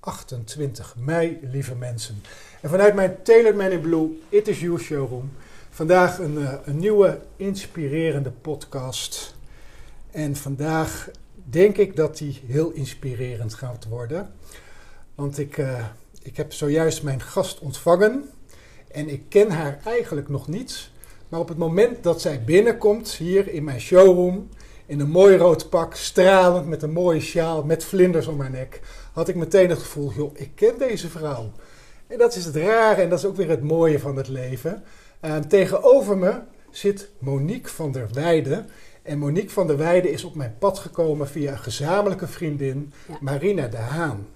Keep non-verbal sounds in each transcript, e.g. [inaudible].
28 mei, lieve mensen. En vanuit mijn Tailored Man in Blue, It Is You showroom, vandaag een, uh, een nieuwe inspirerende podcast. En vandaag denk ik dat die heel inspirerend gaat worden. Want ik, uh, ik heb zojuist mijn gast ontvangen en ik ken haar eigenlijk nog niet. Maar op het moment dat zij binnenkomt hier in mijn showroom, in een mooi rood pak, stralend met een mooie sjaal, met vlinders om haar nek, had ik meteen het gevoel, joh, ik ken deze vrouw. En dat is het rare en dat is ook weer het mooie van het leven. Uh, tegenover me zit Monique van der Weijden. En Monique van der Weijden is op mijn pad gekomen via een gezamenlijke vriendin, ja. Marina de Haan.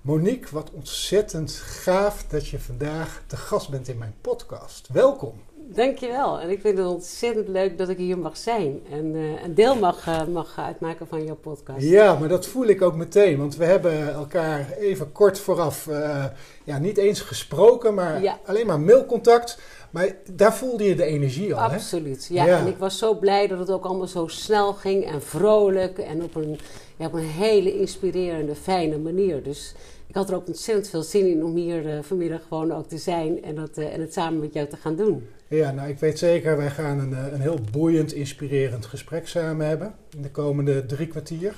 Monique, wat ontzettend gaaf dat je vandaag te gast bent in mijn podcast. Welkom. Dankjewel. En ik vind het ontzettend leuk dat ik hier mag zijn. En uh, een deel mag, uh, mag uitmaken van jouw podcast. Ja, maar dat voel ik ook meteen. Want we hebben elkaar even kort vooraf uh, ja, niet eens gesproken, maar ja. alleen maar mailcontact. Maar daar voelde je de energie al, Absoluut, ja. ja. En ik was zo blij dat het ook allemaal zo snel ging en vrolijk. En op een, ja, op een hele inspirerende, fijne manier. Dus ik had er ook ontzettend veel zin in om hier uh, vanmiddag gewoon ook te zijn en, dat, uh, en het samen met jou te gaan doen. Ja, nou ik weet zeker, wij gaan een, een heel boeiend, inspirerend gesprek samen hebben in de komende drie kwartier.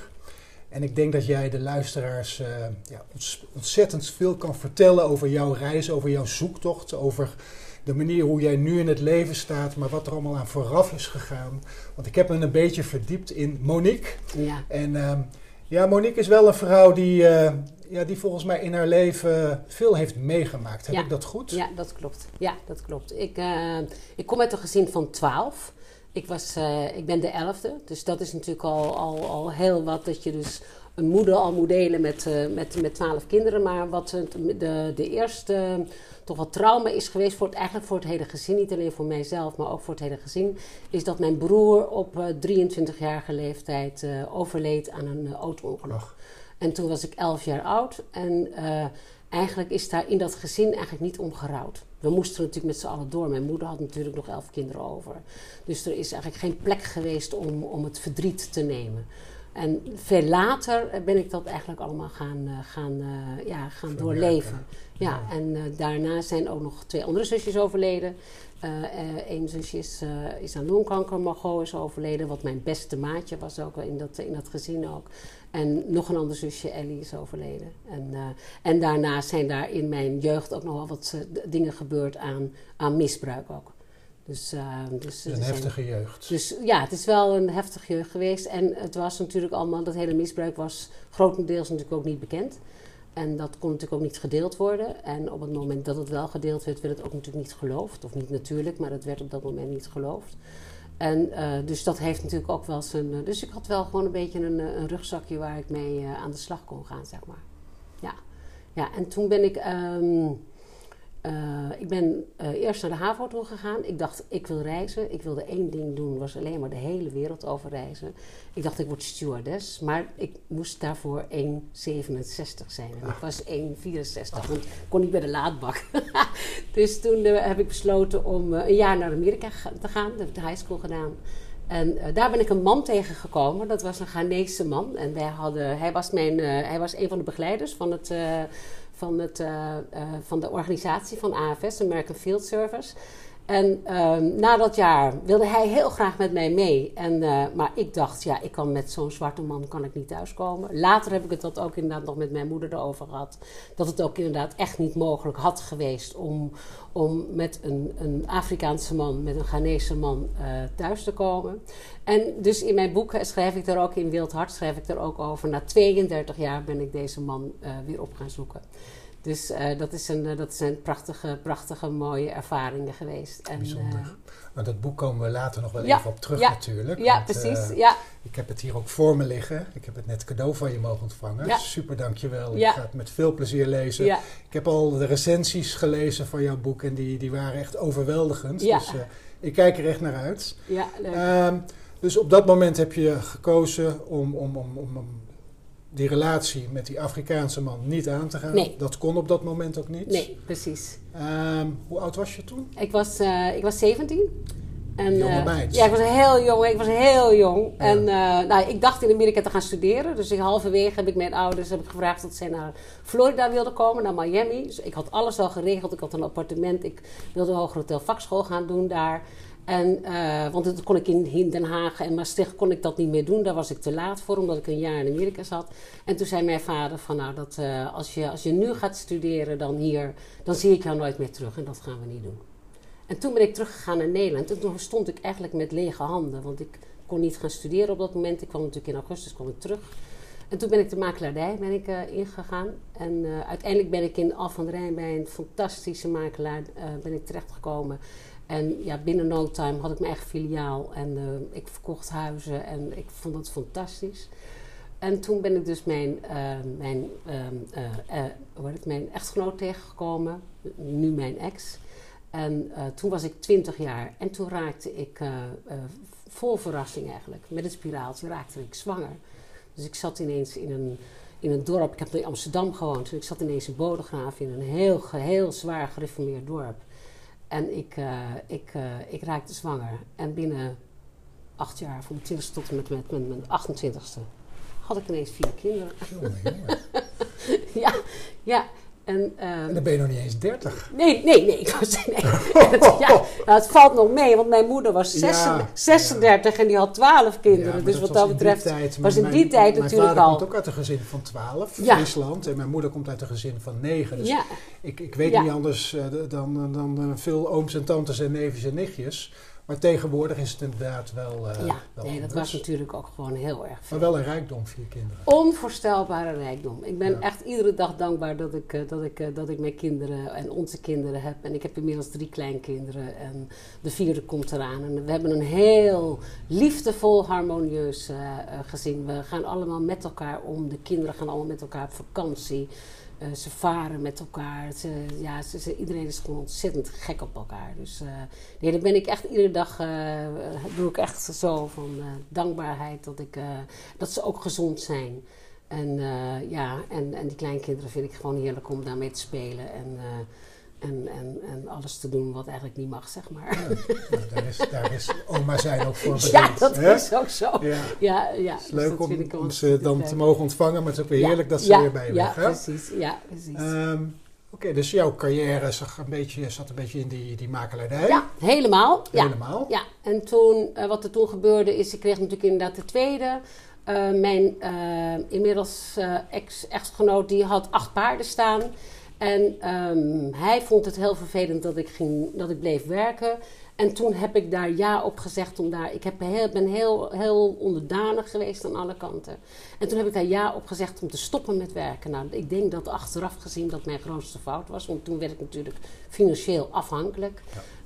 En ik denk dat jij de luisteraars uh, ja, ontzettend veel kan vertellen over jouw reis, over jouw zoektocht, over de manier hoe jij nu in het leven staat, maar wat er allemaal aan vooraf is gegaan. Want ik heb me een beetje verdiept in Monique. Ja. En uh, ja, Monique is wel een vrouw die, uh, ja, die volgens mij in haar leven veel heeft meegemaakt. Heb ja. ik dat goed? Ja, dat klopt. Ja, dat klopt. Ik, uh, ik kom uit een gezin van twaalf. Ik, was, uh, ik ben de elfde, dus dat is natuurlijk al, al, al heel wat dat je dus een moeder al moet delen met, uh, met, met twaalf kinderen. Maar wat de, de eerste toch wat trauma is geweest, voor het, eigenlijk voor het hele gezin, niet alleen voor mijzelf, maar ook voor het hele gezin, is dat mijn broer op uh, 23-jarige leeftijd overleed aan een auto-ongeluk. En toen was ik 11 jaar oud en uh, eigenlijk is daar in dat gezin eigenlijk niet om gerouwd. We moesten natuurlijk met z'n allen door. Mijn moeder had natuurlijk nog elf kinderen over. Dus er is eigenlijk geen plek geweest om, om het verdriet te nemen. En veel later ben ik dat eigenlijk allemaal gaan, uh, gaan, uh, ja, gaan doorleven. Ja, ja. en uh, daarna zijn ook nog twee andere zusjes overleden. Eén zusje is, is aan longkanker, Margot is overleden. Wat mijn beste maatje was ook in dat, in dat gezin ook. En nog een ander zusje, Ellie, is overleden. En, en daarna zijn daar in mijn jeugd ook nog wel wat dingen gebeurd aan, aan misbruik ook. Dus, uh, dus, een heftige jeugd. Dus ja, het is wel een heftige jeugd geweest. En het was natuurlijk allemaal, dat hele misbruik was grotendeels natuurlijk ook niet bekend. En dat kon natuurlijk ook niet gedeeld worden. En op het moment dat het wel gedeeld werd, werd het ook natuurlijk niet geloofd. Of niet natuurlijk, maar het werd op dat moment niet geloofd. En uh, dus dat heeft natuurlijk ook wel zijn. Uh, dus ik had wel gewoon een beetje een, een rugzakje waar ik mee aan de slag kon gaan, zeg maar. Ja, ja en toen ben ik. Um, uh, ik ben uh, eerst naar de HAVO toe gegaan. Ik dacht, ik wil reizen. Ik wilde één ding doen, was alleen maar de hele wereld over reizen. Ik dacht, ik word stewardess. Maar ik moest daarvoor 1,67 zijn. En ik was 1,64, want ik kon niet bij de laadbak. [laughs] dus toen uh, heb ik besloten om een jaar naar Amerika te gaan. Dat heb ik de high school gedaan. En daar ben ik een man tegengekomen. Dat was een Ghanese man. En wij hadden, hij, was mijn, hij was een van de begeleiders van het van, het, uh, uh, van de organisatie van AFS, American Field Service. En ehm, na dat jaar wilde hij heel graag met mij mee. En, eh, maar ik dacht, ja, ik kan met zo'n zwarte man kan ik niet thuiskomen. Later heb ik het dat ook inderdaad nog met mijn moeder erover gehad. Dat het ook inderdaad echt niet mogelijk had geweest om, om met een, een Afrikaanse man, met een Ghanese man uh, thuis te komen. En dus in mijn boek schrijf ik daar ook, in Wild Hart schrijf ik daar ook over. Na 32 jaar ben ik deze man uh, weer op gaan zoeken. Dus uh, dat, is een, uh, dat zijn prachtige, prachtige, mooie ervaringen geweest. En, Bijzonder. Maar dat boek komen we later nog wel ja, even op terug ja, natuurlijk. Ja, want, precies. ja. Ik heb het hier ook voor me liggen. Ik heb het net cadeau van je mogen ontvangen. Ja. Super, dankjewel. Ik ga het met veel plezier lezen. Ik heb al de recensies gelezen van jouw boek en die, die waren echt overweldigend. Dus ik kijk er echt naar uit. Ja, leuk. Um, dus op dat moment heb je gekozen om, om, om, om, om die relatie met die Afrikaanse man niet aan te gaan. Nee. Dat kon op dat moment ook niet. Nee, precies. Um, hoe oud was je toen? Ik was, uh, ik was 17. En, Jonge meid. Uh, ja, ik was heel jong. Ik was heel jong. Ja. En uh, nou, ik dacht in Amerika te gaan studeren. Dus ik, halverwege heb ik mijn ouders heb ik gevraagd dat zij naar Florida wilden komen, naar Miami. Dus ik had alles al geregeld. Ik had een appartement. Ik wilde een hoger hotel vakschool gaan doen daar. En, uh, want dat kon ik in, Den Haag en Maastricht kon ik dat niet meer doen. Daar was ik te laat voor, omdat ik een jaar in Amerika zat. En toen zei mijn vader van, nou, dat, uh, als, je, als je nu gaat studeren dan hier, dan zie ik jou nooit meer terug. En dat gaan we niet doen. En toen ben ik teruggegaan naar Nederland. En toen stond ik eigenlijk met lege handen. Want ik kon niet gaan studeren op dat moment. Ik kwam natuurlijk in augustus kwam ik terug. En toen ben ik de makelaardij ben ik, uh, ingegaan. En uiteindelijk ben ik in Al van Rijn bij een fantastische makelaar ben ik terechtgekomen. En ja, binnen no time had ik mijn eigen filiaal. En ik verkocht huizen en ik vond het fantastisch. En toen ben ik dus mijn, mijn, hoe heet het, mijn echtgenoot tegengekomen. Nu mijn ex. En toen was ik 20 jaar. En toen raakte ik vol verrassing eigenlijk. Met het spiraaltje raakte ik zwanger. Dus ik zat ineens in een, in een dorp. Ik heb in Amsterdam gewoond. Dus ik zat ineens in Bodegraaf in een heel, heel zwaar gereformeerd dorp. En ik, uh, ik, uh, ik raakte zwanger. En binnen acht jaar, van mijn 20 tot en met, met, met mijn 28ste, had ik ineens vier kinderen. Jongen, jongen. [laughs] ja, ja. En, um, dan ben je nog niet eens 30. Nee, nee, nee. Ik was, nee. [laughs] het, ja, nou, het valt nog mee, want mijn moeder was 36, ja, 36 ja. en die had 12 kinderen. Dus wat dat betreft tijd, was in mijn, die tijd mijn natuurlijk vader al. komt ook uit een gezin van 12, Ja. Friesland. En mijn moeder komt uit een gezin van 9. Dus ik, ik weet niet anders uh, dan, dan uh, veel ooms en tantes en neefjes en nichtjes. Maar tegenwoordig is het inderdaad wel. Uh, ja, wel nee, dat was natuurlijk ook gewoon heel erg veel. Maar wel een rijkdom, vier kinderen. Onvoorstelbare rijkdom. Ik ben Ja. echt iedere dag dankbaar dat ik, eh, dat, ik, eh, dat ik mijn kinderen en onze kinderen heb. En ik heb inmiddels drie kleinkinderen en de vierde komt eraan. En we hebben een heel liefdevol, harmonieus eh, eh, gezin. We gaan allemaal met elkaar om. De kinderen gaan allemaal met elkaar op vakantie. Eh, ze varen met elkaar. Ze, ja, ze, iedereen is gewoon ontzettend gek op elkaar. Dus eh, nee, daar ben ik echt iedere dag, eh, doe ik echt zo van dankbaarheid dat, ik, dat ze ook gezond zijn. En ja, en, en die kleinkinderen vind ik gewoon heerlijk om daarmee te spelen. En, en, en, en alles te doen wat eigenlijk niet mag, zeg maar. Nou, daar, is, daar is oma zijn ook voor bedoeld. [laughs] Ja, dat hè? is ook zo. Ja. Ja, ja. Het is dus leuk om, ze dan leuk. te mogen ontvangen, maar het is ook weer Ja, heerlijk dat ze ja, weer bij je ja, weg precies. Ja, precies. Ehm, Oké, dus jouw carrière zag een beetje, zat een beetje in die, die makelaardij. ja, helemaal. Ja. Helemaal. Ja, en toen, eh, wat er toen gebeurde is, ik kreeg natuurlijk inderdaad de tweede. Eh, mijn eh, inmiddels eh, ex-echtgenoot, die had acht paarden staan. En ehm, hij vond het heel vervelend dat ik, ging, dat ik bleef werken. En toen heb ik daar ja op gezegd. Om daar, ik heb heel, ben heel, heel onderdanig geweest aan alle kanten. En toen heb ik daar ja op gezegd om te stoppen met werken. Nou, ik denk dat achteraf gezien dat mijn grootste fout was. Want toen werd ik natuurlijk financieel afhankelijk.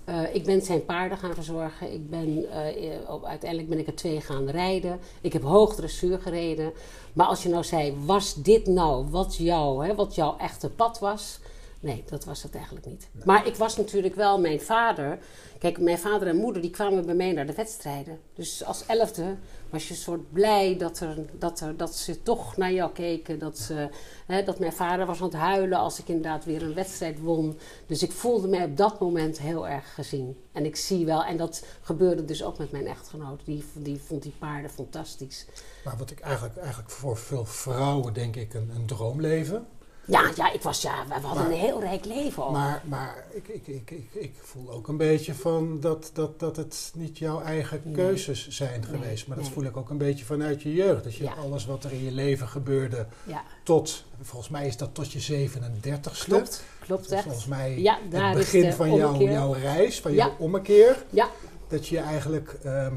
Eh, ik ben zijn paarden gaan verzorgen. Ik ben, eh, eh, op- uiteindelijk ben ik er twee gaan rijden. Ik heb hoog dressuur gereden. Maar als je nou zei, was dit nou wat, jou, hè, wat jouw echte pad was? Nee, dat was het eigenlijk niet. Maar ik was natuurlijk wel mijn vader. Kijk, mijn vader en moeder die kwamen bij mij naar de wedstrijden. Dus als elfde was je soort blij dat, er, dat, er, dat ze toch naar jou keken. Dat, ze, hè, dat mijn vader was aan het huilen als ik inderdaad weer een wedstrijd won. Dus ik voelde mij op dat moment heel erg gezien. En ik zie wel, en dat gebeurde dus ook met mijn echtgenoot. Die, die vond die paarden fantastisch. Maar wat ik eigenlijk, eigenlijk voor veel vrouwen denk ik een, een droomleven. Ja, ja, ik was, ja, we hadden Maar- een heel rijk leven ook. Maar, maar ik, ik, ik, ik, ik voel ook een beetje van dat, dat, dat het niet jouw eigen Nee. keuzes zijn Nee, geweest. Maar dat nee. voel ik ook een beetje vanuit je jeugd. Dat je Ja. alles wat er in je leven gebeurde ja, tot, volgens mij is dat tot je 37ste. klopt. Klopt Dat is echt. volgens mij Ja, daar het is begin de van jouw, jouw reis, van Ja. jouw ommekeer. Ja. Dat je eigenlijk ehm,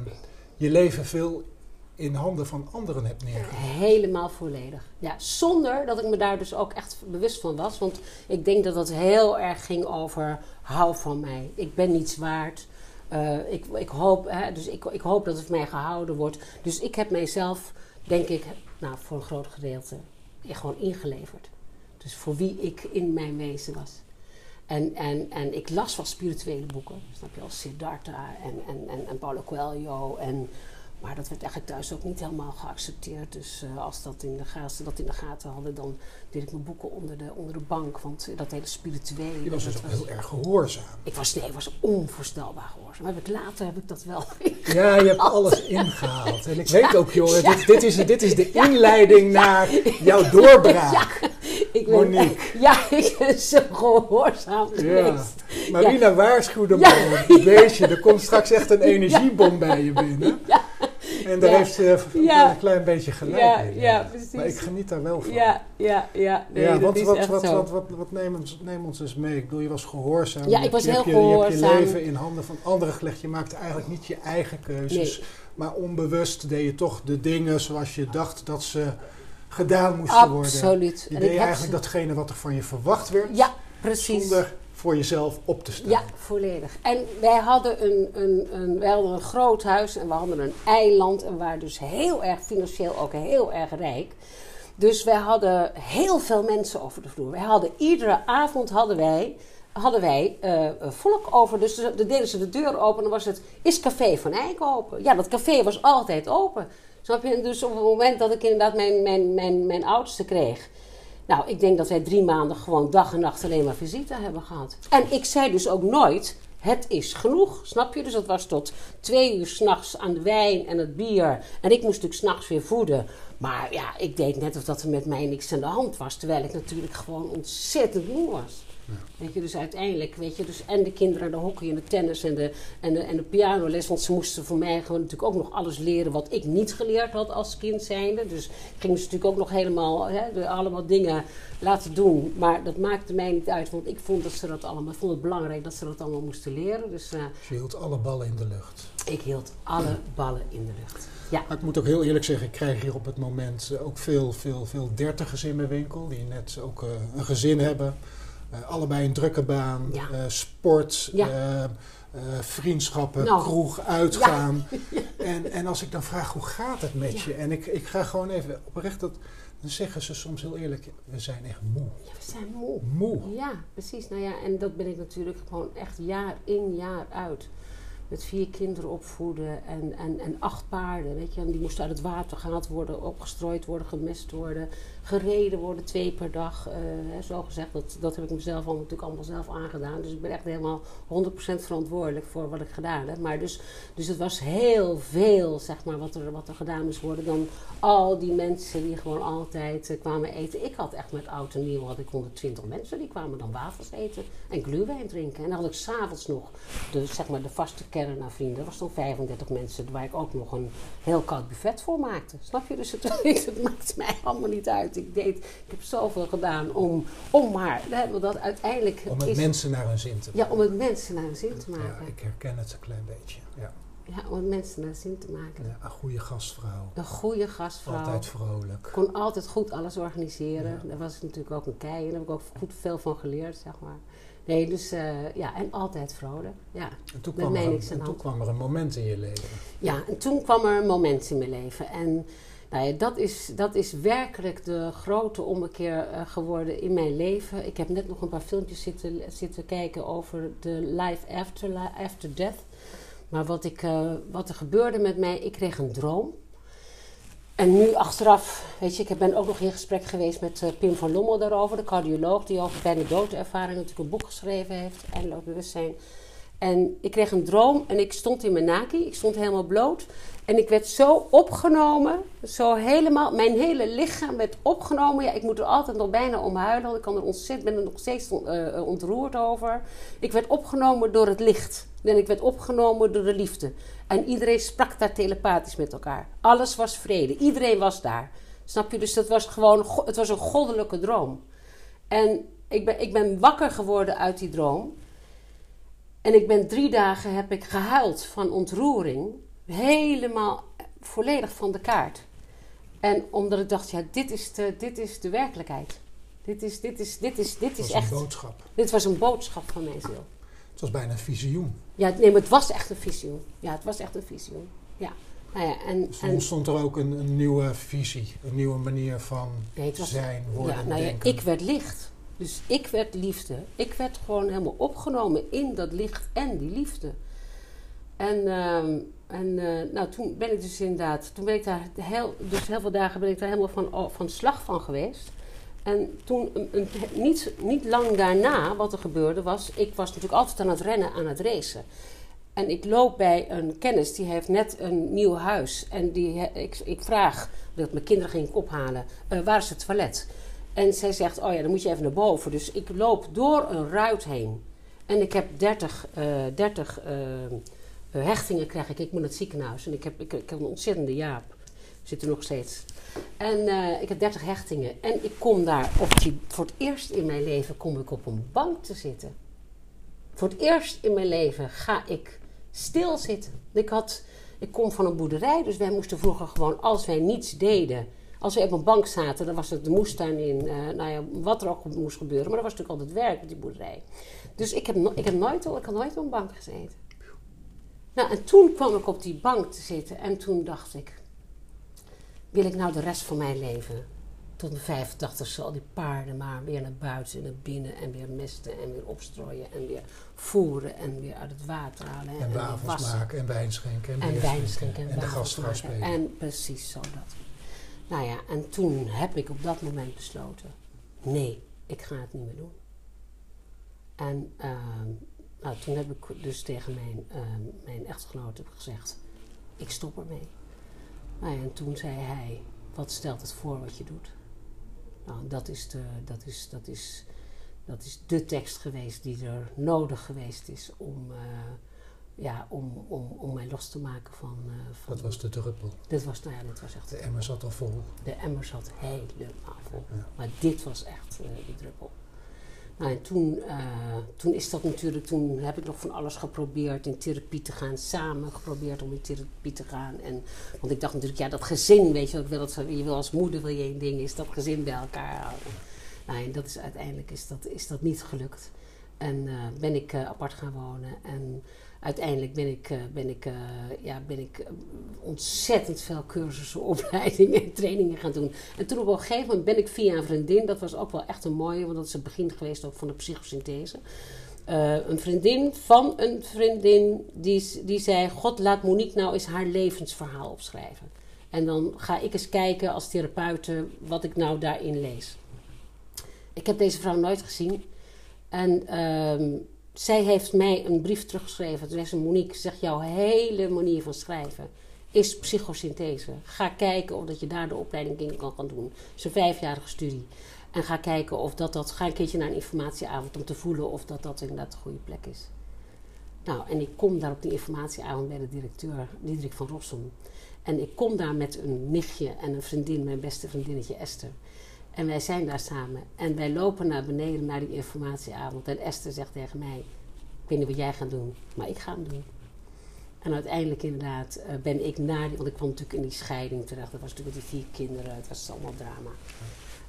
je leven veel in handen van anderen hebt neergelegd. Helemaal volledig. Ja, zonder dat ik me daar dus ook echt bewust van was. Want ik denk dat dat heel erg ging over hou van mij. Ik ben niets waard. Eh, ik, ik, hoop, hè, dus ik, ik hoop dat het van mij gehouden wordt. Dus ik heb mijzelf, denk ik, nou, voor een groot gedeelte gewoon ingeleverd. Dus voor wie ik in mijn wezen was. En, en, en ik las wel spirituele boeken, snap je, als Siddhartha en, en, en, en Paulo Coelho. En, maar dat werd eigenlijk thuis ook niet helemaal geaccepteerd. Dus eh, als dat in de, ga- ze dat in de gaten hadden, dan deed ik mijn boeken onder de, onder de bank. Want dat hele spirituele... Je was dus ook heel erg gehoorzaam. ik was, nee, ik was onvoorstelbaar gehoorzaam. Heb ik later heb ik dat wel. [laughs] Ja, je hebt alles ingehaald. En ik [laughs] weet ook, joh, dit, dit, is, dit is de [laughs] inleiding naar jouw doorbraak. ik ben. Ja, ik ben zo gehoorzaam Ja. geweest. Marina waarschuwde Ja. me, beestje, er komt straks echt een energiebom bij je binnen. En daar Ja. heeft ze Ja. een klein beetje gelijk Ja, in. ja, precies. Maar ik geniet daar wel van. Ja, ja, ja. Nee, ja, wat, wat, zo. wat, wat, wat neem, ons, neem ons eens mee. Ik bedoel, je was gehoorzaam. Ja, ik Je- was je heel hebt je, Je hebt je gehoorzaam. leven in handen van anderen gelegd. Je maakte eigenlijk niet je eigen keuzes. Maar onbewust deed je toch de dingen zoals je dacht dat ze gedaan moesten worden. Absoluut. Je En deed eigenlijk ze- datgene wat er van je verwacht werd. Ja, precies. Zonder voor jezelf op te staan. Ja, volledig. En wij hadden een, een, een, groot huis en we hadden een eiland en waren dus heel erg financieel ook heel erg rijk. Dus wij hadden heel veel mensen over de vloer. Wij hadden iedere avond hadden wij, hadden wij eh, volk over. Dus de- deden ze de deur open en dan was het, is café van Eyck open? Ja, dat café was altijd open. Snap je? Dus op het moment dat ik inderdaad mijn, mijn, mijn, mijn oudste kreeg, nou, ik denk dat wij drie maanden gewoon dag en nacht alleen maar visite hebben gehad. En ik zei dus ook nooit, het is genoeg, snap je? Dus dat was tot twee uur s'nachts aan de wijn en het bier. En ik moest natuurlijk s'nachts weer voeden. Maar ja, ik deed net of dat er met mij niks aan de hand was. Terwijl ik natuurlijk gewoon ontzettend moe was. Weet je, dus uiteindelijk, weet je, dus en de kinderen, de hockey en de tennis en de, en de, en de pianoles. Want ze moesten voor mij gewoon natuurlijk ook nog alles leren wat ik niet geleerd had als kind zijnde. Dus ik ging ze natuurlijk ook nog helemaal, hè, de- allemaal dingen laten doen. Maar dat maakte mij niet uit, want ik vond, dat ze dat allemaal, ik vond het belangrijk dat ze dat allemaal moesten leren. Dus eh, Dus je hield alle ballen in de lucht. ik hield alle ballen in de lucht. Ja, Maar ik moet ook heel eerlijk zeggen, ik krijg hier op het moment ook veel, veel, veel dertigers in mijn winkel. Die net ook eh, een gezin hebben. Eh, allebei een drukke baan. Ja. eh, sport. Eh, vriendschappen, Nou. kroeg, uitgaan. [laughs] En, en als ik dan vraag, hoe gaat het met je? En ik, ik ga gewoon even oprecht, dat, dan zeggen ze soms heel eerlijk, we zijn echt moe. ja we zijn moe. Moe. Ja, precies. Nou ja, en dat ben ik natuurlijk gewoon echt jaar in, jaar uit. Met vier kinderen opvoeden en, en, en acht paarden, weet je. En die moesten uit het water gehaald worden, opgestrooid worden, gemest worden, gereden worden twee per dag. eh, hè, zo gezegd, dat, dat heb ik mezelf allemaal, natuurlijk allemaal zelf aangedaan. Dus ik ben echt helemaal 100% verantwoordelijk voor wat ik gedaan heb. Maar dus, dus het was heel veel, zeg maar, wat er, wat er gedaan moest worden. Dan al die mensen die gewoon altijd eh, kwamen eten. Ik had echt met oud en nieuw had ik 120 mensen. Die kwamen dan wafels eten en gluwijn drinken. En dan had ik s'avonds nog de, zeg maar, de vaste aan vrienden. Dat was dan 35 mensen waar ik ook nog een heel koud buffet voor maakte. Snap je? Dus het, [laughs] het maakt mij allemaal niet uit. Ik, deed, ik heb zoveel gedaan om, om maar, dat uiteindelijk Om is, mensen naar hun zin te ja, om het mensen naar een zin te Ja, maken. ik herken het een klein beetje. Ja. Ja, om het mensen naar zin te maken. Ja, een goede gastvrouw. Een goede gastvrouw. Altijd vrolijk. kon altijd goed alles organiseren. Ja. Daar was ik natuurlijk ook een kei en daar heb ik ook goed veel van geleerd, zeg maar. Nee, dus eh, ja, en altijd vrolijk. Ja. En toen, kwam er, een, toen hand. kwam er een moment in je leven. ja, en toen kwam er een moment in mijn leven. En nou ja, dat, is, dat is werkelijk de grote ommekeer eh, geworden in mijn leven. Ik heb net nog een paar filmpjes zitten, zitten kijken over de life after, after death. Maar wat, ik, eh, wat er gebeurde met mij, ik kreeg een droom. En nu achteraf, weet je, ik ben ook nog in gesprek geweest met eh, Pim van Lommel daarover, de cardioloog die over bijna doodervaring natuurlijk een boek geschreven heeft, Eindeloos Bewustzijn. En ik kreeg een droom en ik stond in mijn naki. Ik stond helemaal bloot. En ik werd zo opgenomen. Zo helemaal, mijn hele lichaam werd opgenomen. Ja, ik moet er altijd nog bijna om huilen. Ik kan er ontzettend, ben er nog steeds uh, ontroerd over. Ik werd opgenomen door het licht. En ik werd opgenomen door de liefde. En iedereen sprak daar telepathisch met elkaar. Alles was vrede. Iedereen was daar. Snap je? Dus dat was gewoon, het was een goddelijke droom. En ik ben, ik ben wakker geworden uit die droom. En ik ben drie dagen heb ik gehuild van ontroering. Helemaal volledig van de kaart. En omdat ik dacht, ja, dit is de, dit is de werkelijkheid. Dit is, dit is, dit is, dit is echt. een boodschap. Dit was een boodschap van mijn ziel. Was bijna een visioen. Ja, nee, maar het was echt een visioen. Ja, het was echt een visioen. Ja. Nou ja, en, dus ontstond er ook een, een, nieuwe visie, een nieuwe manier van zijn, worden, ja, nou ja, Ik werd licht. Dus ik werd liefde. Ik werd gewoon helemaal opgenomen in dat licht en die liefde. En, uh, en uh, nou, toen ben ik dus inderdaad, toen ben ik daar heel, dus heel veel dagen ben ik daar helemaal van, van slag van geweest. En toen, een, niet, niet lang daarna, wat er gebeurde was, ik was natuurlijk altijd aan het rennen, aan het racen. En ik loop bij een kennis, die heeft net een nieuw huis. En die, ik, ik vraag, dat mijn kinderen ging ophalen, uh, waar is het toilet? En zij zegt, oh ja, dan moet je even naar boven. Dus ik loop door een ruit heen. En ik heb 30, uh, 30 uh, hechtingen krijg ik. Ik moet naar het ziekenhuis. En ik heb, ik, ik heb een ontzettende jaap. Zit er nog steeds. En uh, ik heb 30 hechtingen. En ik kom daar, op die, voor het eerst in mijn leven, kom ik op een bank te zitten. Voor het eerst in mijn leven ga ik stilzitten. Ik, had, ik kom van een boerderij, dus wij moesten vroeger gewoon, als wij niets deden, als we op een bank zaten, dan was het de moestuin in, uh, nou ja, wat er ook moest gebeuren, maar dat was natuurlijk altijd werk met die boerderij. Dus ik heb, ik heb nooit, ik had nooit op een bank gezeten. Nou, en toen kwam ik op die bank te zitten en toen dacht ik, wil ik nou de rest van mijn leven tot mijn 85 al die paarden maar weer naar buiten en naar binnen en weer mesten en weer opstrooien en weer voeren en weer uit het water halen. En, en wafels maken en wijn schenken en, en wijn schenken en, en de gastvrouw spelen. En precies zo dat. Nou ja, en toen heb ik op dat moment besloten, nee, ik ga het niet meer doen. En uh, nou, toen heb ik dus tegen mijn, uh, mijn echtgenoot gezegd, ik stop ermee. Nou ja, en toen zei hij, wat stelt het voor wat je doet? Nou, dat is, de, dat, is, dat, is, dat is de tekst geweest die er nodig geweest is om, uh, ja, om, om, om mij los te maken van, uh, van... Dat was de druppel. Dit was, nou ja, dit was echt... De emmer zat al vol. De emmer zat helemaal vol. Ja. Maar dit was echt uh, die druppel. Nou, en toen, uh, toen is dat natuurlijk, toen heb ik nog van alles geprobeerd in therapie te gaan, samen geprobeerd om in therapie te gaan. En, want ik dacht natuurlijk, ja, dat gezin, weet je, ik wil dat, je wil als moeder wil je één ding, is dat gezin bij elkaar houden. Nou, en dat is uiteindelijk is dat, is dat niet gelukt. En uh, ben ik uh, apart gaan wonen en uiteindelijk ben ik, uh, ben ik, uh, ja, ben ik uh, ontzettend veel cursussen, [laughs] opleidingen en trainingen gaan doen. En toen op een gegeven moment ben ik via een vriendin, dat was ook wel echt een mooie, want dat is het begin geweest ook van de psychosynthese. een vriendin van een vriendin die, die zei: God, laat Monique nou eens haar levensverhaal opschrijven. En dan ga ik eens kijken als therapeute wat ik nou daarin lees. Ik heb deze vrouw nooit gezien. En ehm, zij heeft mij een brief teruggeschreven. Toen zei ze, Monique, zeg jouw hele manier van schrijven is psychosynthese. Ga kijken of dat je daar de opleiding in kan gaan doen. Het is een vijfjarige studie. En ga kijken of dat, dat... Ga een keertje naar een informatieavond om te voelen of dat dat inderdaad de goede plek is. Nou, en ik kom daar op die informatieavond bij de directeur, Diederik van Rossum. En ik kom daar met een nichtje en een vriendin, mijn beste vriendinnetje Esther. En wij zijn daar samen. En wij lopen naar beneden naar die informatieavond. En Esther zegt tegen mij: Ik weet niet wat jij gaat doen, maar ik ga hem doen. En uiteindelijk inderdaad uh, ben ik naar die, want ik kwam natuurlijk in die scheiding terecht. Dat was natuurlijk met die vier kinderen, het was allemaal drama.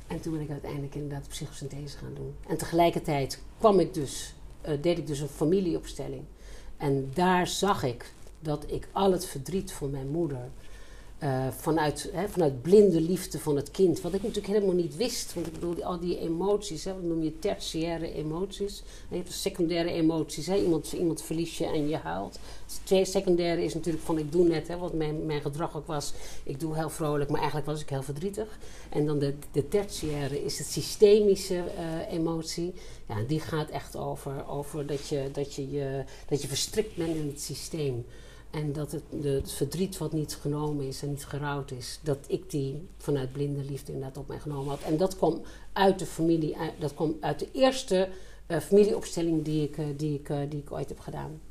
En toen ben ik uiteindelijk inderdaad psychosynthese gaan doen. En tegelijkertijd kwam ik dus, uh, deed ik dus een familieopstelling. En daar zag ik dat ik al het verdriet van mijn moeder eh, vanuit, hè, vanuit blinde liefde van het kind. Wat ik natuurlijk helemaal niet wist. Want ik bedoel, al die emoties, hè, wat noem je tertiaire emoties. En je hebt secundaire emoties. Hè. Iemand, iemand verlies je en je huilt. Twee secundaire is natuurlijk van ik doe net, hè, wat mijn, mijn gedrag ook was. Ik doe heel vrolijk, maar eigenlijk was ik heel verdrietig. En dan de, de tertiaire is het systemische uh, emotie. Ja, die gaat echt over, over dat, je, dat, je, je, dat je verstrikt bent in het systeem. En dat het, de, het verdriet wat niet genomen is en niet gerouwd is, dat ik die vanuit blinde liefde inderdaad op mij genomen had. En dat kwam uit de familie, dat kwam uit de eerste uh, familieopstelling die ik, uh, die, ik, uh, die ik ooit heb gedaan.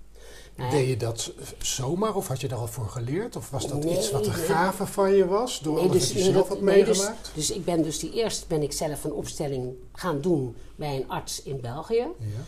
Nou, Deed je dat zomaar of had je daar al voor geleerd? Of was dat nee, iets wat een nee. gave van je was? Door nee, dus, je zelf had meegemaakt? Dus, dus, ik ben dus die eerst ben ik zelf een opstelling gaan doen bij een arts in België. Ja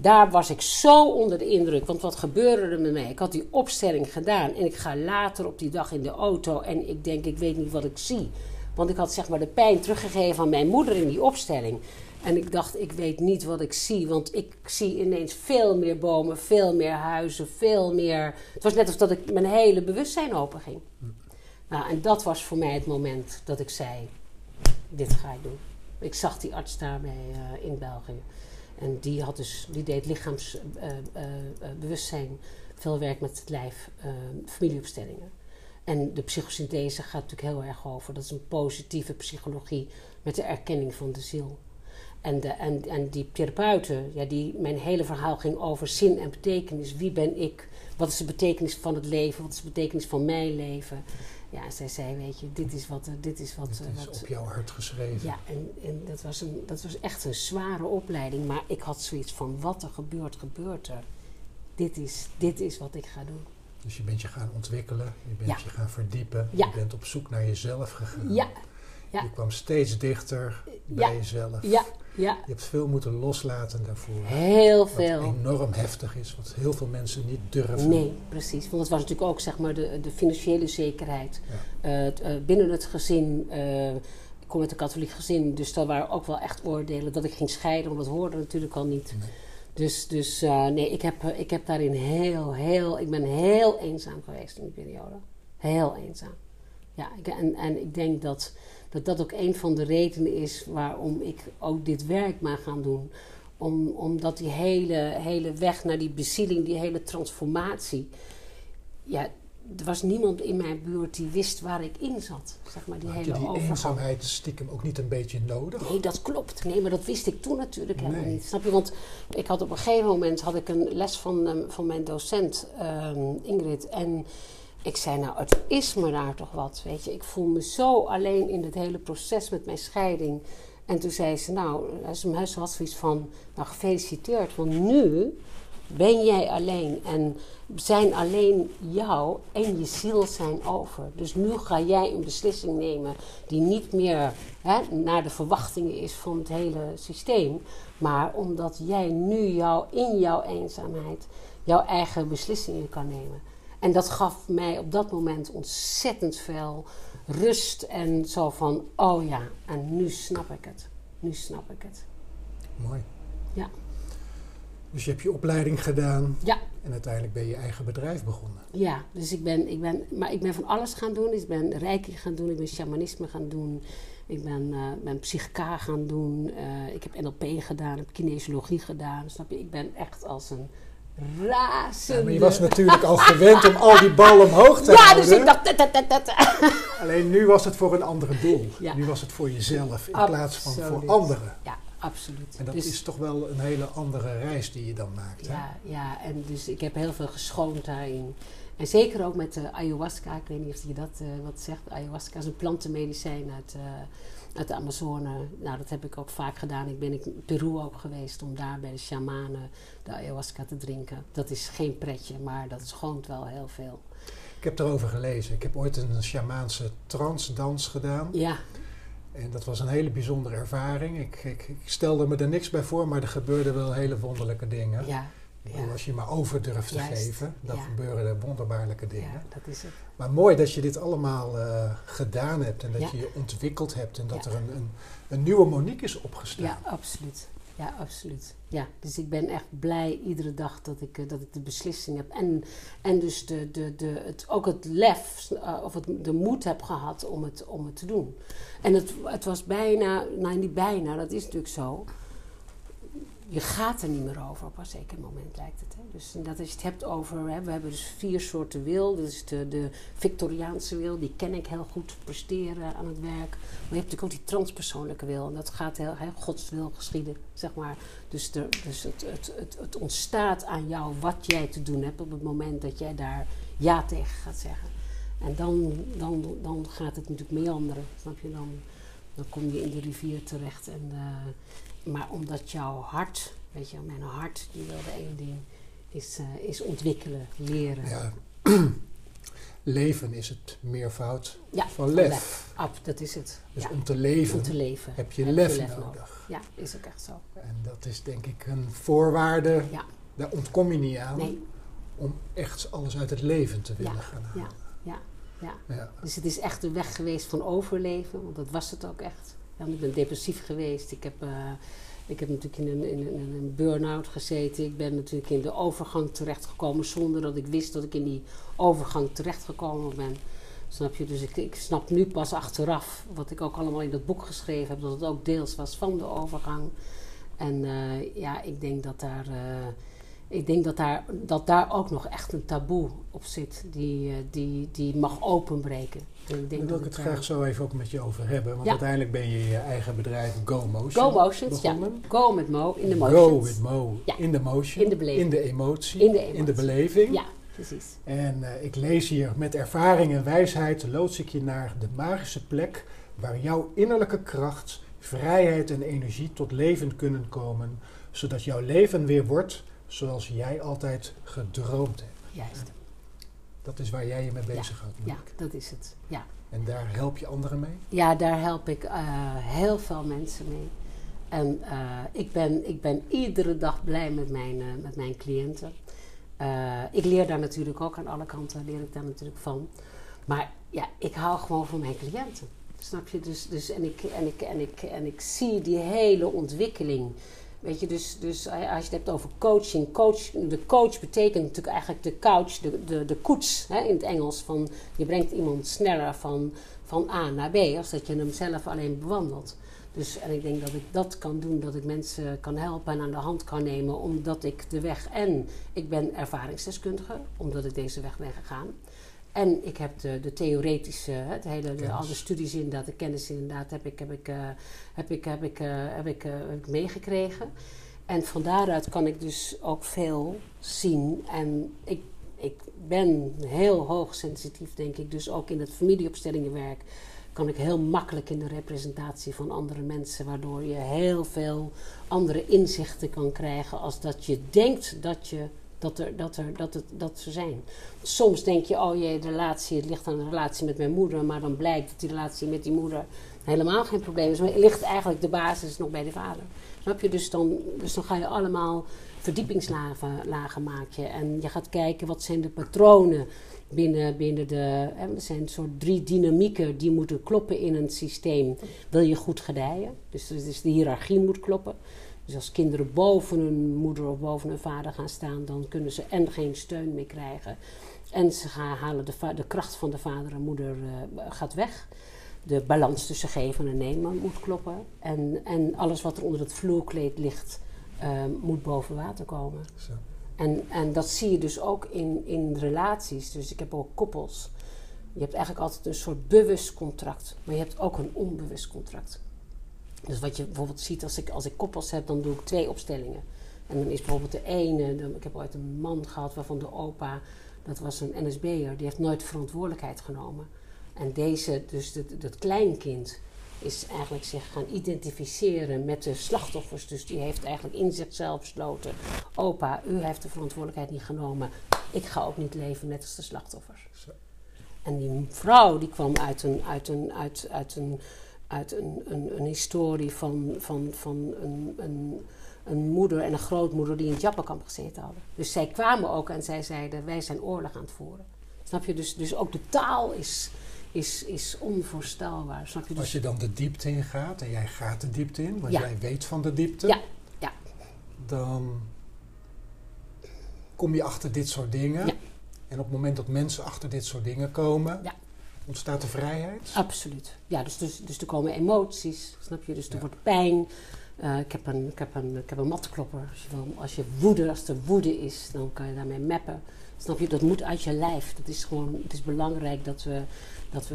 daar was ik zo onder de indruk. Want wat gebeurde er met mij? Ik had die opstelling gedaan. En ik ga later op die dag in de auto. En ik denk, ik weet niet wat ik zie. Want ik had zeg maar de pijn teruggegeven aan mijn moeder in die opstelling. En ik dacht, ik weet niet wat ik zie. Want ik zie ineens veel meer bomen, veel meer huizen, veel meer. Het was net alsof dat ik mijn hele bewustzijn openging. Nou, en dat was voor mij het moment dat ik zei: Dit ga ik doen. Ik zag die arts daarmee uh, in België. En die, had dus, die deed lichaamsbewustzijn, uh, uh, veel werk met het lijf, familieopstellingen. En de psychosynthese gaat natuurlijk heel erg over. Dat is een positieve psychologie met de erkenning van de ziel. En, de, en, en die therapeuten, ja, die, mijn hele verhaal ging over zin en betekenis. Wie ben ik? Wat is de betekenis van het leven? Wat is de betekenis van mijn leven? Ja, zij zei, weet je, dit is wat... Dit is, wat, dit is wat, op jouw hart geschreven. Ja, en, en dat, was een, dat was echt een zware opleiding. Maar ik had zoiets van, wat er gebeurt, gebeurt er. Dit is, dit is wat ik ga doen. Dus je bent je gaan ontwikkelen, je bent je gaan verdiepen. Ja. Je bent op zoek naar jezelf gegaan. Ja. ja. Je kwam steeds dichter bij jezelf. Ja, ja. Je hebt veel moeten loslaten daarvoor. Heel veel. Wat enorm heftig is, wat heel veel mensen niet durven. Nee, precies. Want het was natuurlijk ook zeg maar, de, de financiële zekerheid. Ja. Uh, binnen het gezin. Uh, ik kom uit een katholiek gezin, dus daar waren ook wel echt oordelen dat ik ging scheiden, want dat hoorde natuurlijk al niet. Nee. Dus, dus uh, nee, ik heb, ik heb daarin heel, heel, ik ben heel eenzaam geweest in die periode. Heel eenzaam. Ja, ik, en, en ik denk dat dat dat ook een van de redenen is waarom ik ook dit werk maar gaan doen. Om, omdat die hele, hele weg naar die bezieling, die hele transformatie. Ja, er was niemand in mijn buurt die wist waar ik in zat. Zeg maar, die Had hele je die eenzaamheid stiekem ook niet een beetje nodig? Nee, dat klopt. Nee, maar dat wist ik toen natuurlijk helemaal nee. niet. Snap je? Want ik had op een gegeven moment had ik een les van, um, van mijn docent um, Ingrid. En ik zei, nou, het is me daar toch wat, weet je. Ik voel me zo alleen in het hele proces met mijn scheiding. En toen zei ze, nou, ze had zoiets van, nou, gefeliciteerd. Want nu ben jij alleen en zijn alleen jou en je ziel zijn over. Dus nu ga jij een beslissing nemen die niet meer hè, naar de verwachtingen is van het hele systeem. Maar omdat jij nu jou, in jouw eenzaamheid jouw eigen beslissingen kan nemen. En dat gaf mij op dat moment ontzettend veel rust en zo van, oh ja, en nu snap ik het. Nu snap ik het. Mooi. Ja. Dus je hebt je opleiding gedaan. Ja. En uiteindelijk ben je eigen bedrijf begonnen. Ja, dus ik ben, ik ben, maar ik ben van alles gaan doen. Ik ben reiki gaan doen, ik ben shamanisme gaan doen. Ik ben, uh, ben psychica gaan doen. Uh, ik heb NLP gedaan, ik heb kinesiologie gedaan. Snap je? Ik ben echt als een razende. Ja, maar je was natuurlijk al gewend om al die ballen omhoog te ja, houden. Ja, dus ik dacht... Alleen nu was het voor een ander doel. Ja. Nu was het voor jezelf in absoluut. plaats van voor anderen. Ja, absoluut. En dat dus, is toch wel een hele andere reis die je dan maakt. Ja, ja, en dus ik heb heel veel geschoond daarin. En zeker ook met de ayahuasca. Ik weet niet of je dat uh, wat zegt. Ayahuasca is een plantenmedicijn uit... Uh, uit de Amazone. Nou, dat heb ik ook vaak gedaan. Ik ben in Peru ook geweest om daar bij de shamanen de ayahuasca te drinken. Dat is geen pretje, maar dat schoont wel heel veel. Ik heb erover gelezen. Ik heb ooit een shamaanse transdans gedaan. Ja. En dat was een hele bijzondere ervaring. Ik, ik, ik, stelde me er niks bij voor, maar er gebeurden wel hele wonderlijke dingen. Ja. Ja. Als je maar over durft te geven, dan Ja. gebeuren er wonderbaarlijke dingen. Ja, dat is het. Maar mooi dat je dit allemaal eh, gedaan hebt en dat je je ontwikkeld hebt en dat er een, een, een nieuwe Monique is opgestaan. Ja, absoluut. Ja, absoluut. Ja, dus ik ben echt blij iedere dag dat ik, eh, dat ik de beslissing heb. En, en dus de, de, de, het, ook het lef, uh, of het, de moed heb gehad om het, om het te doen. En het, het was bijna, nou niet bijna, dat is natuurlijk zo je gaat er niet meer over op een zeker moment, lijkt het. Dus dat je het hebt over, hè, we hebben dus vier soorten wil. Dus de, de Victoriaanse wil, die ken ik heel goed, presteren aan het werk. Maar je hebt natuurlijk ook die transpersoonlijke wil. En dat gaat heel, hè, Gods wil geschieden, zeg maar. Dus, de, dus het, het, het, ontstaat aan jou wat jij te doen hebt op het moment dat jij daar ja tegen gaat zeggen. En dan, dan, dan gaat het natuurlijk meanderen, snap je? Dan, kom je in de rivier terecht en... Uh, maar omdat jouw hart, weet je, mijn hart, die wilde één ding, is, uh, is ontwikkelen, leren. Ja. [clears throat] leven is het meervoud ja, van lef. lef. Ab, dat is het. Dus om, te leven om te leven heb je, heb lef, je lef, nodig. Ja, is ook echt zo. En dat is denk ik een voorwaarde, ja. daar ontkom je niet aan, nee. om echt alles uit het leven te willen gaan halen. Ja. Ja. Ja. Dus het is echt de weg geweest van overleven, want dat was het ook echt. Ja, ik ben depressief geweest. Ik heb, uh, ik heb natuurlijk in een, in, een burn-out gezeten. Ik ben natuurlijk in de overgang terechtgekomen zonder dat ik wist dat ik in die overgang terechtgekomen ben. Snap je? Dus ik, ik snap nu pas achteraf, wat ik ook allemaal in dat boek geschreven heb, dat het ook deels was van de overgang. En uh, ja, ik denk dat daar. Uh, ik denk dat daar, dat daar ook nog echt een taboe op zit, die, die, die mag openbreken. Ik denk Daar wil ik het graag zo even ook met je over hebben. Want uiteindelijk ben je je eigen bedrijf Go Motions Go Motions, begonnen. ja. Go met Mo, in de motions. Go with Mo, in de motion. In de beleving. In de emotie. In de, emotie. In de beleving. Ja, precies. En uh, ik lees hier, met ervaring en wijsheid loods ik je naar de magische plek... waar jouw innerlijke kracht, vrijheid en energie tot leven kunnen komen... zodat jouw leven weer wordt zoals jij altijd gedroomd hebt. Juist. Dat is waar jij je mee bezig houdt. Ja, dat is het. Ja. En daar help je anderen mee? Ja, daar help ik uh, heel veel mensen mee. En uh, ik, ben, ik ben iedere dag blij met mijn, uh, met mijn cliënten. ik leer daar natuurlijk ook aan alle kanten, leer ik daar natuurlijk van. Maar ja, ik hou gewoon van mijn cliënten. Snap je? Dus, dus, en, ik, en, ik, en, ik, en ik zie die hele ontwikkeling Weet je, dus, dus als je het hebt over coaching, coach, de coach betekent natuurlijk eigenlijk de couch, de, de, de koets hè, in het Engels. Van, je brengt iemand sneller van, van A naar B, als dat je hem zelf alleen bewandelt. Dus, en ik denk dat ik dat kan doen, dat ik mensen kan helpen en aan de hand kan nemen, omdat ik de weg en ik ben ervaringsdeskundige, omdat ik deze weg ben gegaan. En ik heb de, de theoretische, het hele, de, alle studies inderdaad, de kennis inderdaad, heb ik, heb ik, uh, heb ik, heb ik, heb ik, uh, heb ik meegekregen. En van daaruit kan ik dus ook veel zien. En ik, ik ben heel hoogsensitief, denk ik. Dus ook in het familieopstellingenwerk kan ik heel makkelijk in de representatie van andere mensen, waardoor je heel veel andere inzichten kan krijgen als dat je denkt dat je dat, er, dat, er, dat, het, dat ze zijn. Soms denk je, oh jee, de relatie, het ligt aan de relatie met mijn moeder. Maar dan blijkt dat die relatie met die moeder helemaal geen probleem is. Maar ligt eigenlijk de basis nog bij de vader. Snap je? Dus dan, dus dan ga je allemaal verdiepingslagen lagen maken. En je gaat kijken, wat zijn de patronen binnen, binnen de... Hè, er zijn soort drie dynamieken die moeten kloppen in een systeem. Wil je goed gedijen? Dus, dus de hiërarchie moet kloppen. Dus als kinderen boven hun moeder of boven hun vader gaan staan, dan kunnen ze en geen steun meer krijgen. En ze gaan halen de, de kracht van de vader en moeder uh, gaat weg. De balans tussen geven en nemen moet kloppen. En, en alles wat er onder het vloerkleed ligt, uh, moet boven water komen. Zo. En, en dat zie je dus ook in, in relaties. Dus ik heb ook koppels. Je hebt eigenlijk altijd een soort bewust contract, maar je hebt ook een onbewust contract. Dus wat je bijvoorbeeld ziet als ik, als ik koppels heb, dan doe ik twee opstellingen. En dan is bijvoorbeeld de ene, ik heb ooit een man gehad waarvan de opa, dat was een NSB'er, die heeft nooit verantwoordelijkheid genomen. En deze, dus dat, dat kleinkind, is eigenlijk zich gaan identificeren met de slachtoffers. Dus die heeft eigenlijk in zichzelf besloten: opa, u heeft de verantwoordelijkheid niet genomen. Ik ga ook niet leven net als de slachtoffers. Zo. En die vrouw die kwam uit een, uit een, uit, uit een uit een, een, een historie van, van, van een, een, een, moeder en een grootmoeder die in het Jappenkamp gezeten hadden. Dus zij kwamen ook en zij zeiden: Wij zijn oorlog aan het voeren. Snap je? Dus, dus ook de taal is, is, is onvoorstelbaar. Snap je? Dus Als je dan de diepte in gaat, en jij gaat de diepte in, want jij weet van de diepte. Ja, ja. dan kom je achter dit soort dingen. Ja. En op het moment dat mensen achter dit soort dingen komen, Ja. Ontstaat er vrijheid. Absoluut. Ja, dus, dus, dus er komen emoties, snap je? Dus er Ja. wordt pijn. Eh, ik, heb een, ik, heb een, ik heb een matklopper. Als je, wil, als je woede, als er woede is, dan kan je daarmee mappen. Snap je? Dat moet uit je lijf. Dat is gewoon, het is belangrijk dat we, dat we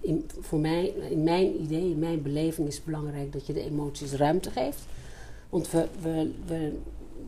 in, voor mij, in mijn idee, in mijn beleving is het belangrijk dat je de emoties ruimte geeft. Want we, we, we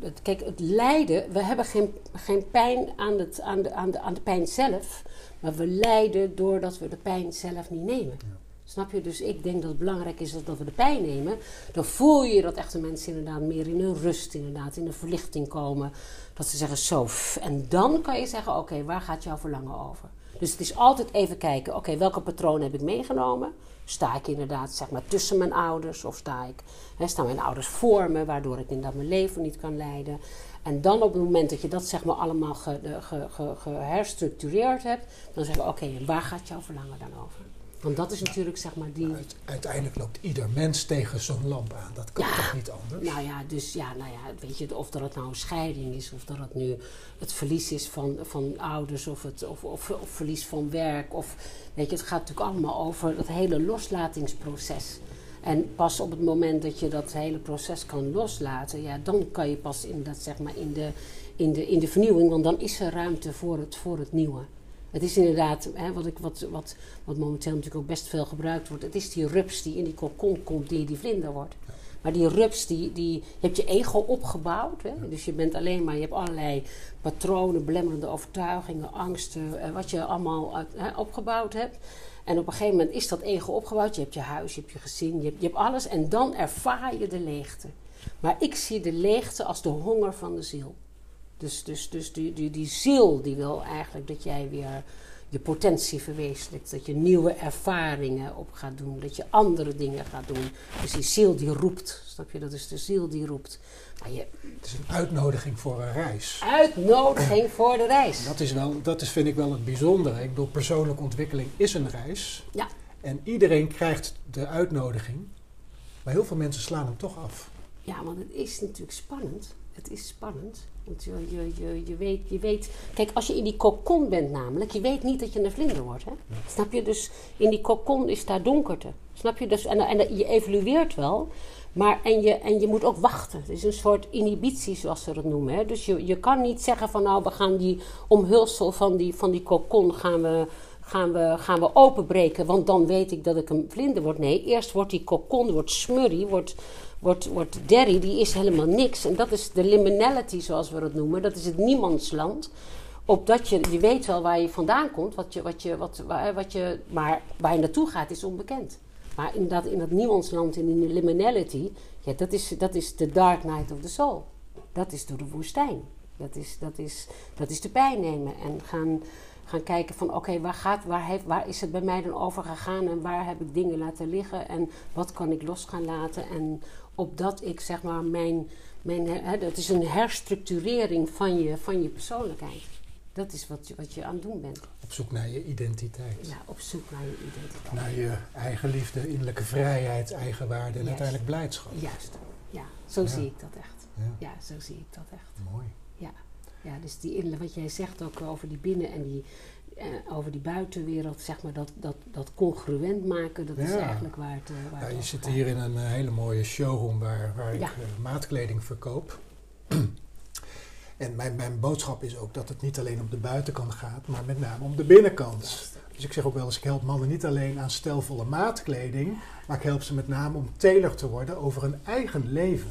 het, kijk, het lijden, we hebben geen, geen pijn aan, het, aan, de, aan, de, aan de pijn zelf, maar we lijden doordat we de pijn zelf niet nemen. Snap je? Dus ik denk dat het belangrijk is dat, dat we de pijn nemen. Dan voel je dat echte mensen inderdaad meer in een rust, inderdaad, in een verlichting komen. Dat ze zeggen zo. En dan kan je zeggen, oké, waar gaat jouw verlangen over? Dus het is altijd even kijken, oké, welke patronen heb ik meegenomen? Sta ik inderdaad zeg maar tussen mijn ouders of sta ik, hè, staan mijn ouders voor me, waardoor ik inderdaad mijn leven niet kan leiden? En dan op het moment dat je dat zeg maar allemaal ge, de- ge, ge, geherstructureerd hebt, dan zeggen we, oké, en waar gaat jouw verlangen dan over? Want dat is natuurlijk zeg maar die... Uit- uiteindelijk loopt ieder mens tegen zo'n lamp aan. Dat kan Ja. toch niet anders? Nou ja, dus ja, nou ja, weet je, of dat het nou een scheiding is, of dat het nu het verlies is van, van ouders, of, het, of, of, of verlies van werk. Of, weet je, het gaat natuurlijk allemaal over dat hele loslatingsproces. En pas op het moment dat je dat hele proces kan loslaten, ja, dan kan je pas in, dat, zeg maar, in, de, in, de, in de vernieuwing, want dan is er ruimte voor het, voor het nieuwe. Het is inderdaad, hè, wat, ik, wat, wat, wat momenteel natuurlijk ook best veel gebruikt wordt, het is die rups die in die kokon komt, die die vlinder wordt. Maar die rups, die, die, je hebt je ego opgebouwd. Hè? Dus je bent alleen maar, je hebt allerlei patronen, belemmerende overtuigingen, angsten, eh, wat je allemaal hè, opgebouwd hebt. En op een gegeven moment is dat ego opgebouwd. Je hebt je huis, je hebt je gezin, je hebt, je hebt alles. En dan ervaar je de leegte. Maar ik zie de leegte als de honger van de ziel. Dus, dus, dus die, die, die ziel die wil eigenlijk dat jij weer je potentie verwezenlijkt. Dat je nieuwe ervaringen op gaat doen. Dat je andere dingen gaat doen. Dus die ziel die roept. Snap je? Dat is de ziel die roept. Maar je Het is een uitnodiging voor een reis. uitnodiging voor de reis. Dat, is wel, dat is, vind ik wel het bijzondere. Ik bedoel, persoonlijke ontwikkeling is een reis. Ja. En iedereen krijgt de uitnodiging. Maar heel veel mensen slaan hem toch af. Ja, want het is natuurlijk spannend. Het is spannend. Want je, je, je, je, weet, je weet... Kijk, als je in die kokon bent namelijk... Je weet niet dat je een vlinder wordt, hè? Snap je? Dus in die kokon is daar donkerte. Snap je? Dus, en, en je evolueert wel. Maar, en, je, en je moet ook wachten. Het is een soort inhibitie, zoals ze dat noemen. Hè? Dus je, je kan niet zeggen van... Nou, we gaan die omhulsel van die, van die kokon... Gaan we, gaan, we, gaan we openbreken, want dan weet ik dat ik een vlinder word. Nee, eerst wordt die kokon, wordt smurrie, wordt wordt, wordt derry, die is helemaal niks. En dat is de liminality, zoals we dat noemen. Dat is het niemandsland. Opdat je, je weet wel waar je vandaan komt, wat je, wat je, wat, waar, wat je, maar waar je naartoe gaat is onbekend. Maar inderdaad, in dat niemandsland, in die liminality, ja, dat is, dat is de dark night of the soul. Dat is door de woestijn. Dat is, dat is, dat is de pijn nemen en gaan, gaan kijken van oké, waar gaat, waar, heeft, waar is het bij mij dan over gegaan en waar heb ik dingen laten liggen en wat kan ik los gaan laten en opdat ik zeg maar mijn, mijn hè, dat is een herstructurering van je, van je persoonlijkheid. Dat is wat je, wat je aan het doen bent. Op zoek naar je identiteit. Ja, op zoek naar je identiteit. Naar je eigen liefde, innerlijke vrijheid, eigenwaarde en Juist. uiteindelijk blijdschap. Juist. Ja, zo Ja. zie ik dat echt. Ja, Ja, zo zie ik dat echt. mooi. Ja, dus die innerlijke, wat jij zegt ook over die binnen- en die, eh, over die buitenwereld, zeg maar, dat, dat, dat congruent maken, dat is eigenlijk waar het, eh, waar Ja, het je zit gaat. hier in een eh, hele mooie showroom waar, waar ik eh, maatkleding verkoop. [clears throat] en mijn, mijn boodschap is ook dat het niet alleen om de buitenkant gaat, maar met name om de binnenkant. Dus ik zeg ook wel eens, ik help mannen niet alleen aan stijlvolle maatkleding, maar ik help ze met name om tailored te worden over hun eigen leven.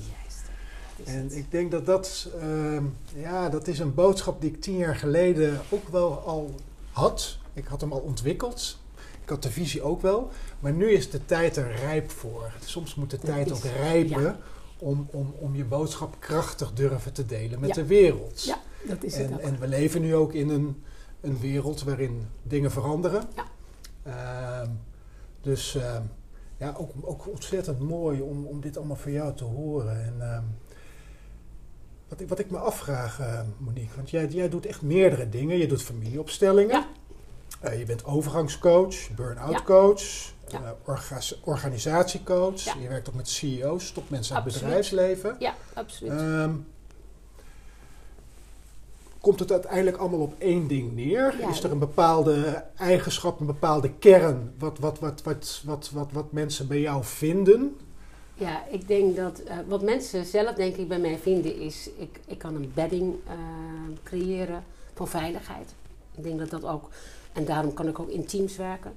Is En het. ik denk dat dat, ehm, ja, dat is een boodschap die ik tien jaar geleden ook wel al had. Ik had hem al ontwikkeld. Ik had de visie ook wel. Maar nu is de tijd er rijp voor. Soms moet de Dat tijd is- ook rijpen ja. om, om, om je boodschap krachtig durven te delen met Ja. de wereld. Ja, dat is het En, ook. en we leven nu ook in een, een wereld waarin dingen veranderen. Ja. Ehm, dus ehm, ja, ook, ook ontzettend mooi om, om dit allemaal van jou te horen. En wat, ik, wat ik me afvraag, eh, Monique, want jij, jij doet echt meerdere dingen. Je doet familieopstellingen. Ja. Eh, je bent overgangscoach, burn-out Ja. coach. Ja. eh, orga- organisatiecoach. Ja. Je werkt ook met CEO's, topmensen uit het bedrijfsleven. Ja, absoluut. Ehm, komt het uiteindelijk allemaal op één ding neer? Ja. Is er een bepaalde eigenschap, een bepaalde kern, wat, wat, wat, wat, wat, wat, wat mensen bij jou vinden? Ja, ik denk dat eh, wat mensen zelf denk ik bij mij vinden is, ik, ik kan een bedding eh, creëren van veiligheid. Ik denk dat dat ook, en daarom kan ik ook in teams werken.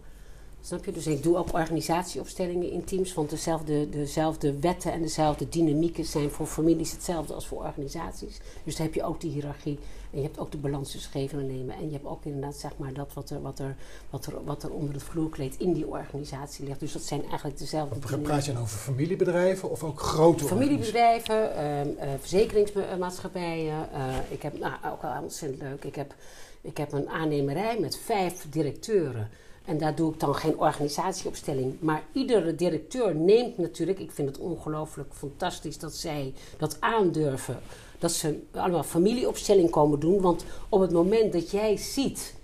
Snap je? Dus ik doe ook organisatieopstellingen in teams, want dezelfde, dezelfde wetten en dezelfde dynamieken zijn voor families hetzelfde als voor organisaties. Dus dan heb je ook die hiërarchie en je hebt ook de balans tussen geven en nemen. En je hebt ook inderdaad zeg maar dat wat er, wat er, wat er, wat er onder het vloerkleed in die organisatie ligt. Dus dat zijn eigenlijk dezelfde Wat praat je dan over familiebedrijven of ook grote Familiebedrijven, ehm, eh, verzekeringsmaatschappijen. eh, ik heb nou, ook wel ontzettend leuk. Ik heb, ik heb een aannemerij met vijf directeuren. En daar doe ik dan geen organisatieopstelling. Maar iedere directeur neemt natuurlijk, ik vind het ongelooflijk fantastisch dat zij dat aandurven. Dat ze allemaal familieopstelling komen doen. Want op het moment dat jij ziet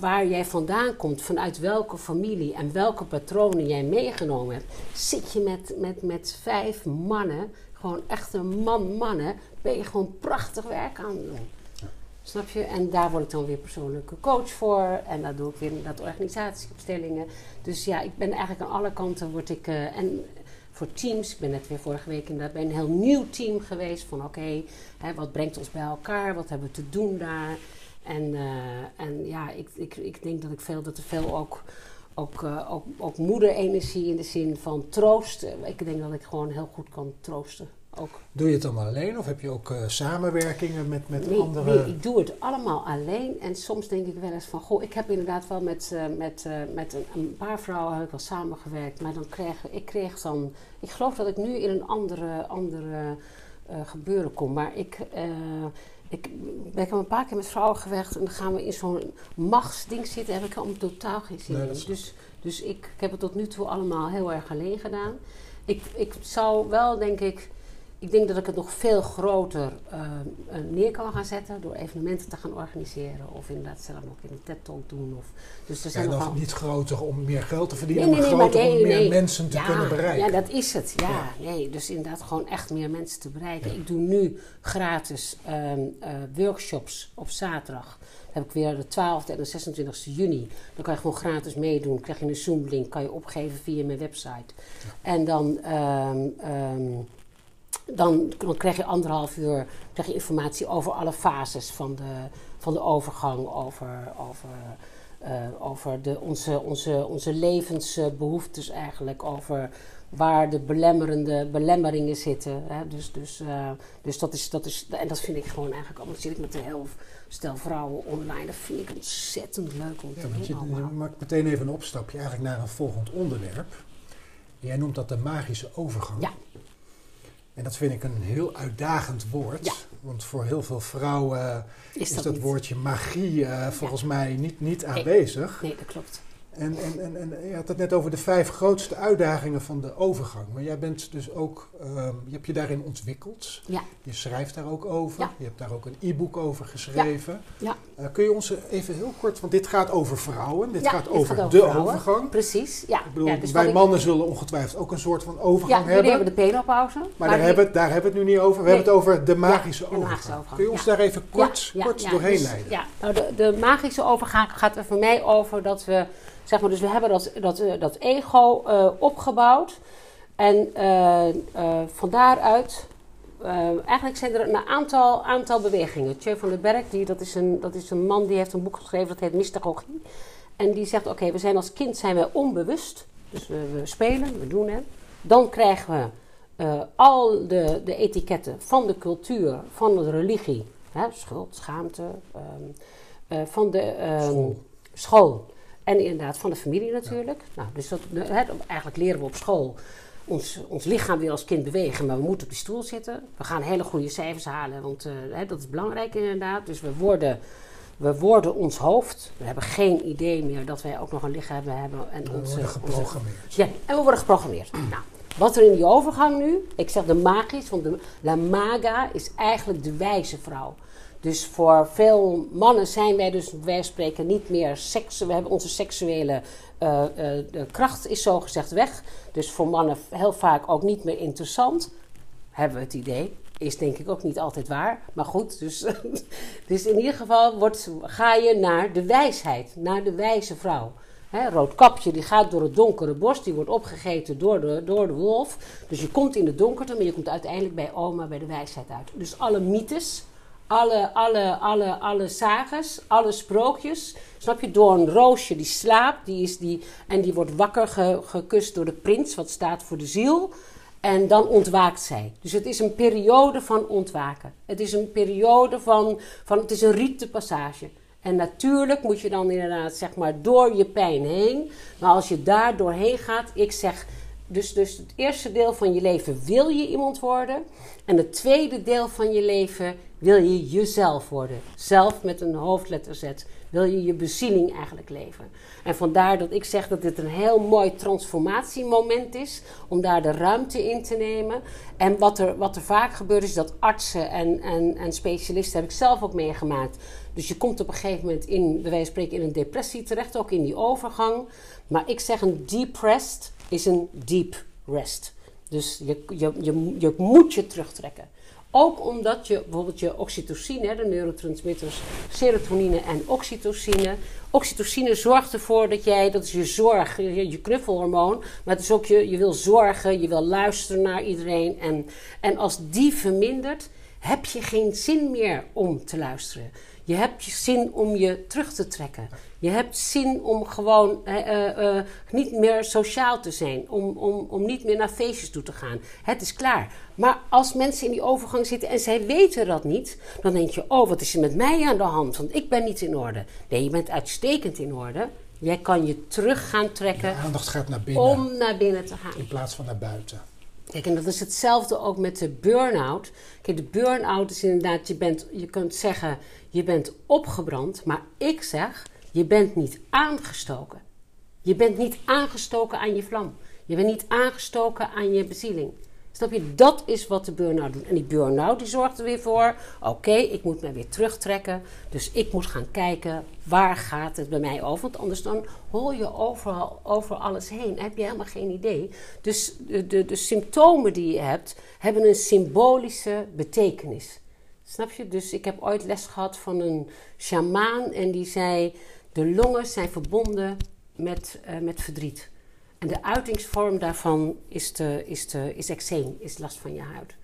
waar jij vandaan komt, vanuit welke familie en welke patronen jij meegenomen hebt, zit je met, met, met vijf mannen, gewoon echte man-mannen, ben je gewoon prachtig werk aan het doen. Snap je? En daar word ik dan weer persoonlijke coach voor. En daar doe ik weer inderdaad organisatieopstellingen. Dus ja, ik ben eigenlijk aan alle kanten word ik... eh, en voor teams, ik ben net weer vorige week inderdaad bij een heel nieuw team geweest. Van oké, wat brengt ons bij elkaar? Wat hebben we te doen daar? En, eh, en ja, ik, ik, ik denk dat ik veel, dat er veel ook, ook, eh, ook, ook moederenergie in de zin van troosten. Ik denk dat ik gewoon heel goed kan troosten. Ook. Doe je het allemaal alleen of heb je ook eh, samenwerkingen met, met Nee, andere... nee, ik doe het allemaal alleen. En soms denk ik wel eens van... Goh, ik heb inderdaad wel met, eh, met, eh, met een, een paar vrouwen heb ik wel samengewerkt. Maar dan kreeg ik kreeg dan... Ik geloof dat ik nu in een andere, andere gebeuren kom. Maar ik... ik, ik heb een paar keer met vrouwen gewerkt en dan gaan we in zo'n machtsding zitten. Heb ik allemaal totaal geen zin Nee, in. Dus, dus ik, ik heb het tot nu toe allemaal heel erg alleen gedaan. Ik, ik zou wel, denk ik, ik denk dat ik het nog veel groter eh, eh, neer kan gaan zetten door evenementen te gaan organiseren. Of inderdaad zelf nog in een TED-talk doen. Of, dus er Ja, zijn dan nogal... niet groter om meer geld te verdienen, Nee, nee, maar nee, maar groter om meer mensen te ja, kunnen bereiken. Ja, dat is het. Ja, Ja. nee. Dus inderdaad gewoon echt meer mensen te bereiken. Ik doe nu gratis ehm, eh, workshops op zaterdag. Dan heb ik weer de 12e en de 26e juni. Dan kan je gewoon gratis meedoen. Krijg je een Zoom-link, kan je opgeven via mijn website. En dan... ehm, ehm, dan, dan krijg je anderhalf uur krijg je informatie over alle fases van de, van de overgang, over, over, eh, over de, onze, onze, onze levensbehoeftes eigenlijk, over waar de belemmerende belemmeringen zitten. Hè. Dus, dus, eh, dus dat is, dat is, en dat vind ik gewoon eigenlijk allemaal, zit ik met een heel stel vrouwen online, dat vind ik ontzettend leuk om te Ja, je, doen je maakt meteen even een opstapje eigenlijk naar een volgend onderwerp. Jij noemt dat de magische overgang. Ja. En dat vind ik een heel uitdagend woord. Ja. Want voor heel veel vrouwen Is is, dat woordje magie eh, volgens mij niet, niet aanwezig. Nee, dat klopt. En, en, en, en je had het net over de vijf grootste uitdagingen van de overgang. Maar jij bent dus ook, ehm, je hebt je daarin ontwikkeld. Ja. Je schrijft daar ook over. Ja. Je hebt daar ook een e-book over geschreven. Ja. Eh, kun je ons even heel kort, want dit gaat over vrouwen. Dit Ja, gaat over gaat over de vrouwen. overgang. Precies, ja. Ik bedoel, ja, dus wij ik- mannen zullen ongetwijfeld ook een soort van Ja, overgang jullie hebben. hebben de penopauze. Maar, daar, die- hebben, we het- daar hebben we het nu niet over. We Nee. hebben het over de magische, de overgang. magische overgang, Kun je ons ja. daar even kort, Ja, ja, kort ja, doorheen dus- leiden? Ja, nou de, de magische overgang gaat er voor mij over dat we, zeg maar, dus we hebben dat, dat, eh, dat ego eh, opgebouwd. En eh, van daaruit, eigenlijk zijn er een aantal, aantal bewegingen. Tjeu van den Berg, die, dat, is een, dat is een man die heeft een boek geschreven dat heet Mystagogie. En die zegt, oké, we zijn als kind zijn we onbewust. Dus we, we spelen, we doen het. Dan krijgen we al de, de etiketten van de cultuur, van de religie. Hè, schuld, schaamte, ehm, eh, van de ehm, School. school. En inderdaad van de familie natuurlijk. Nou, dus dat, eigenlijk leren we op school. Ons, ons lichaam wil als kind bewegen, maar we moeten op die stoel zitten. We gaan hele goede cijfers halen, want eh, dat is belangrijk inderdaad. Dus we worden, we worden ons hoofd. We hebben geen idee meer dat wij ook nog een lichaam hebben. En We onze, worden onze- geprogrammeerd. ja, en we worden geprogrammeerd. Nou, wat er in die overgang nu, ik zeg de magisch, want de La Maga is eigenlijk de wijze vrouw. Dus voor veel mannen zijn wij dus, wij spreken niet meer seks. We hebben onze seksuele uh, uh, kracht is zo gezegd weg. Dus voor mannen heel vaak ook niet meer interessant. Hebben we het idee. Is denk ik ook niet altijd waar. Maar goed, dus, [laughs] dus in ieder geval ga je naar de wijsheid. Naar de wijze vrouw. He, Roodkapje die gaat door het donkere bos, die wordt opgegeten door de, door de wolf. Dus je komt in de donkerte, maar je komt uiteindelijk bij oma, bij de wijsheid uit. Dus alle mythes, alle, alle, alle, alle alle sprookjes, snap je, door een roosje die slaapt die is die, en die wordt wakker gekust door de prins, wat staat voor de ziel. En dan ontwaakt zij. Dus het is een periode van ontwaken. Het is een periode van, van het is een rietenpassage. En natuurlijk moet je dan inderdaad zeg maar door je pijn heen. Maar als je daar doorheen gaat, ik zeg, dus, dus het eerste deel van je leven wil je iemand worden. En het tweede deel van je leven wil je jezelf worden. Zelf met een hoofdletter Z. Wil je je bezieling eigenlijk leven. En vandaar dat ik zeg dat dit een heel mooi transformatiemoment is. Om daar de ruimte in te nemen. En wat er, wat er vaak gebeurt is dat artsen en, en, en specialisten, heb ik zelf ook meegemaakt. Dus je komt op een gegeven moment in, bij wijze van spreken, in een depressie terecht. Ook in die overgang. Maar ik zeg een depressed is een deep rest. Dus je, je, je, je moet je terugtrekken. Ook omdat je bijvoorbeeld je oxytocine, de neurotransmitters serotonine en oxytocine. Oxytocine zorgt ervoor dat jij, dat is je zorg, je, je knuffelhormoon. Maar het is ook je, je wil zorgen, je wil luisteren naar iedereen. En, en als die vermindert, heb je geen zin meer om te luisteren. Je hebt zin om je terug te trekken. Je hebt zin om gewoon uh, uh, niet meer sociaal te zijn. Om, om, om niet meer naar feestjes toe te gaan. Het is klaar. Maar als mensen in die overgang zitten en zij weten dat niet, dan denk je: oh, wat is er met mij aan de hand? Want ik ben niet in orde. Nee, je bent uitstekend in orde. Jij kan je terug gaan trekken. De aandacht gaat naar binnen. Om naar binnen te gaan. In plaats van naar buiten. Kijk, en dat is hetzelfde ook met de burn-out. Kijk, de burn-out is inderdaad, je, bent, je kunt zeggen, je bent opgebrand. Maar ik zeg, je bent niet aangestoken. Je bent niet aangestoken aan je vlam. Je bent niet aangestoken aan je bezieling. Snap je? Dat is wat de burn-out doet. En die burn-out die zorgt er weer voor. Oké, ik moet me weer terugtrekken. Dus ik moet gaan kijken waar gaat het bij mij over. Want anders dan hol je overal over alles heen. heb je helemaal geen idee. Dus de, de, de symptomen die je hebt, hebben een symbolische betekenis. Snap je? Dus ik heb ooit les gehad van een sjamaan. En die zei, de longen zijn verbonden met, uh, met verdriet. En de uitingsvorm daarvan is, de, is, de, is eczeem, is last van je huid.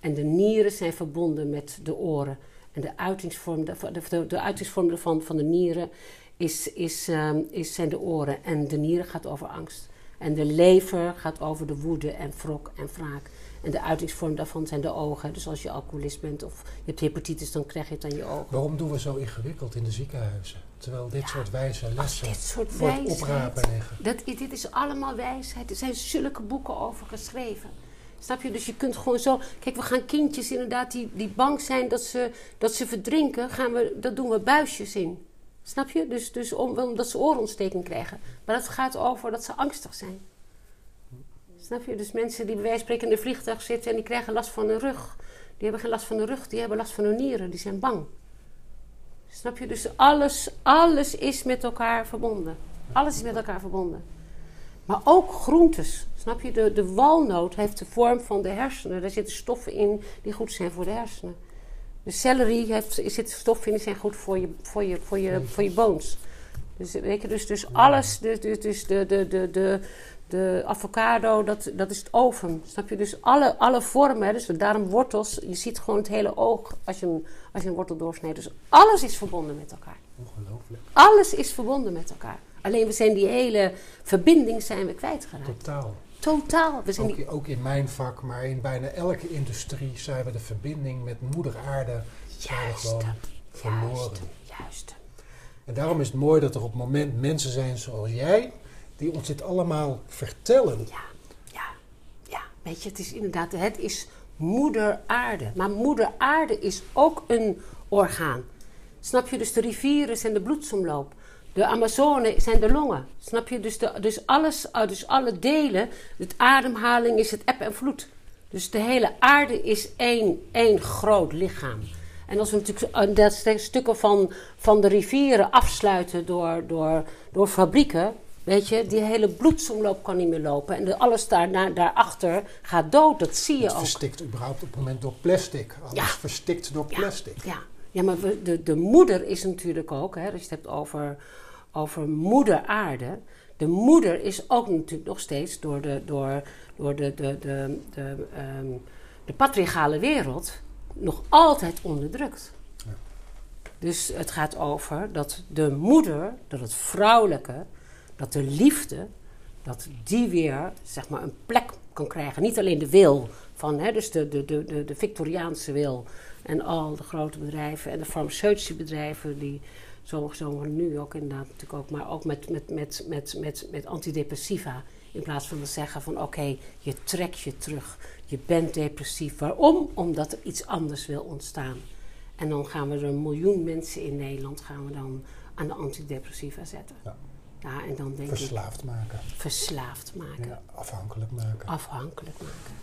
En de nieren zijn verbonden met de oren. En de uitingsvorm, de, de, de uitingsvorm daarvan, van de nieren is, is, um, is, zijn de oren. En de nieren gaat over angst. En de lever gaat over de woede en wrok en wraak. En de uitingsvorm daarvan zijn de ogen. Dus als je alcoholist bent of je hebt hepatitis, dan krijg je het aan je ogen. Waarom doen we zo ingewikkeld in de ziekenhuizen? Terwijl dit soort wijze lessen dit soort voor oprapen liggen. Dat, dit is allemaal wijsheid. Er zijn zulke boeken over geschreven. Snap je? Dus je kunt gewoon zo... Kijk, we gaan kindjes inderdaad die, die bang zijn dat ze, dat ze verdrinken. Gaan we, dat doen we buisjes in. Snap je? Dus, dus om, omdat ze oorontsteking krijgen. Maar dat gaat over dat ze angstig zijn. Snap je? Dus mensen die bij wijze van spreken in de vliegtuig zitten en die krijgen last van hun rug. Die hebben geen last van de rug, die hebben last van hun nieren. Die zijn bang. Snap je? Dus alles, alles is met elkaar verbonden. Alles is met elkaar verbonden. Maar ook groentes. Snap je? De, de walnoot heeft de vorm van de hersenen. Daar zitten stoffen in die goed zijn voor de hersenen. De celery heeft, zitten stoffen in die zijn goed voor je, voor je, voor je, voor je bones. Dus, weet je, dus, dus alles, dus, dus, dus de, de, de, de, de avocado, dat, dat is het oven. Snap je? Dus alle, alle vormen, dus daarom wortels, je ziet gewoon het hele oog als je, een, als je een wortel doorsnijdt. Dus alles is verbonden met elkaar. Ongelooflijk. Alles is verbonden met elkaar. Alleen we zijn die hele verbinding zijn we kwijtgeraakt. Totaal. Totaal. We zijn ook, die... ook in mijn vak, maar in bijna elke industrie zijn we de verbinding met moeder aarde juist, gewoon verloren. Juist, juist. En daarom is het mooi dat er op het moment mensen zijn zoals jij die ons dit allemaal vertellen. Ja, ja, ja. Weet je, het is inderdaad, het is moeder aarde. Maar moeder aarde is ook een orgaan. Snap je? Dus de rivieren zijn de bloedsomloop. De Amazone zijn de longen. Snap je? Dus, dus, alles, uh, dus alle delen, het ademhaling is het eb en vloed. Dus de hele aarde is één, één groot lichaam. En als we natuurlijk dat stukken van, van de rivieren afsluiten door, door, door fabrieken, weet je, die hele bloedsomloop kan niet meer lopen. En de, alles daar, daarachter gaat dood, dat zie je het ook. Het verstikt überhaupt op het moment door plastic. Alles ja. verstikt door plastic. Ja, ja. maar de, de moeder is natuurlijk ook, hè, als je het hebt over, over moeder aarde. De moeder is ook natuurlijk nog steeds door de, door, door de, de, de, de, ehm, de patriarchale wereld nog altijd onderdrukt. Ja. Dus het gaat over dat de moeder, dat het vrouwelijke, dat de liefde, dat die weer zeg maar, een plek kan krijgen. Niet alleen de wil van, hè, dus de, de, de, de Victoriaanse wil en al de grote bedrijven en de farmaceutische bedrijven die zo nu ook inderdaad natuurlijk ook, maar ook met, met, met, met, met, met antidepressiva. In plaats van te zeggen van oké, je trekt je terug. Je bent depressief. Waarom? Omdat er iets anders wil ontstaan. En dan gaan we er een miljoen mensen in Nederland gaan we dan aan de antidepressiva zetten. Ja, en dan denk verslaafd maken. Verslaafd maken. Ja, afhankelijk maken. Afhankelijk maken.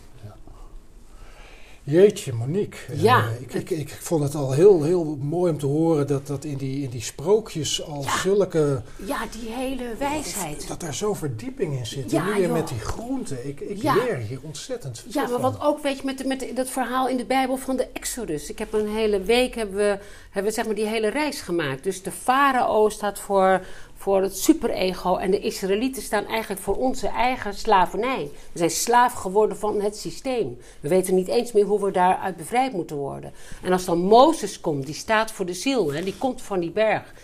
Jeetje, Monique. Ja. Uh, ik, ik, ik, vond het al heel, heel mooi om te horen dat, dat in, die, in die sprookjes al zulke... Ja, die hele wijsheid. Dat, dat daar zo verdieping in zit. Ja, en nu weer met die groenten. Ik, ik leer hier ontzettend veel Ja, maar wat ook, weet je, met, met dat verhaal in de Bijbel van de Exodus. Ik heb een hele week, hebben we, hebben we zeg maar die hele reis gemaakt. Dus de farao staat voor voor het superego. En de Israëlieten staan eigenlijk voor onze eigen slavernij. We zijn slaaf geworden van het systeem. We weten niet eens meer hoe we daaruit bevrijd moeten worden. En als dan Mozes komt, die staat voor de ziel, hè, die komt van die berg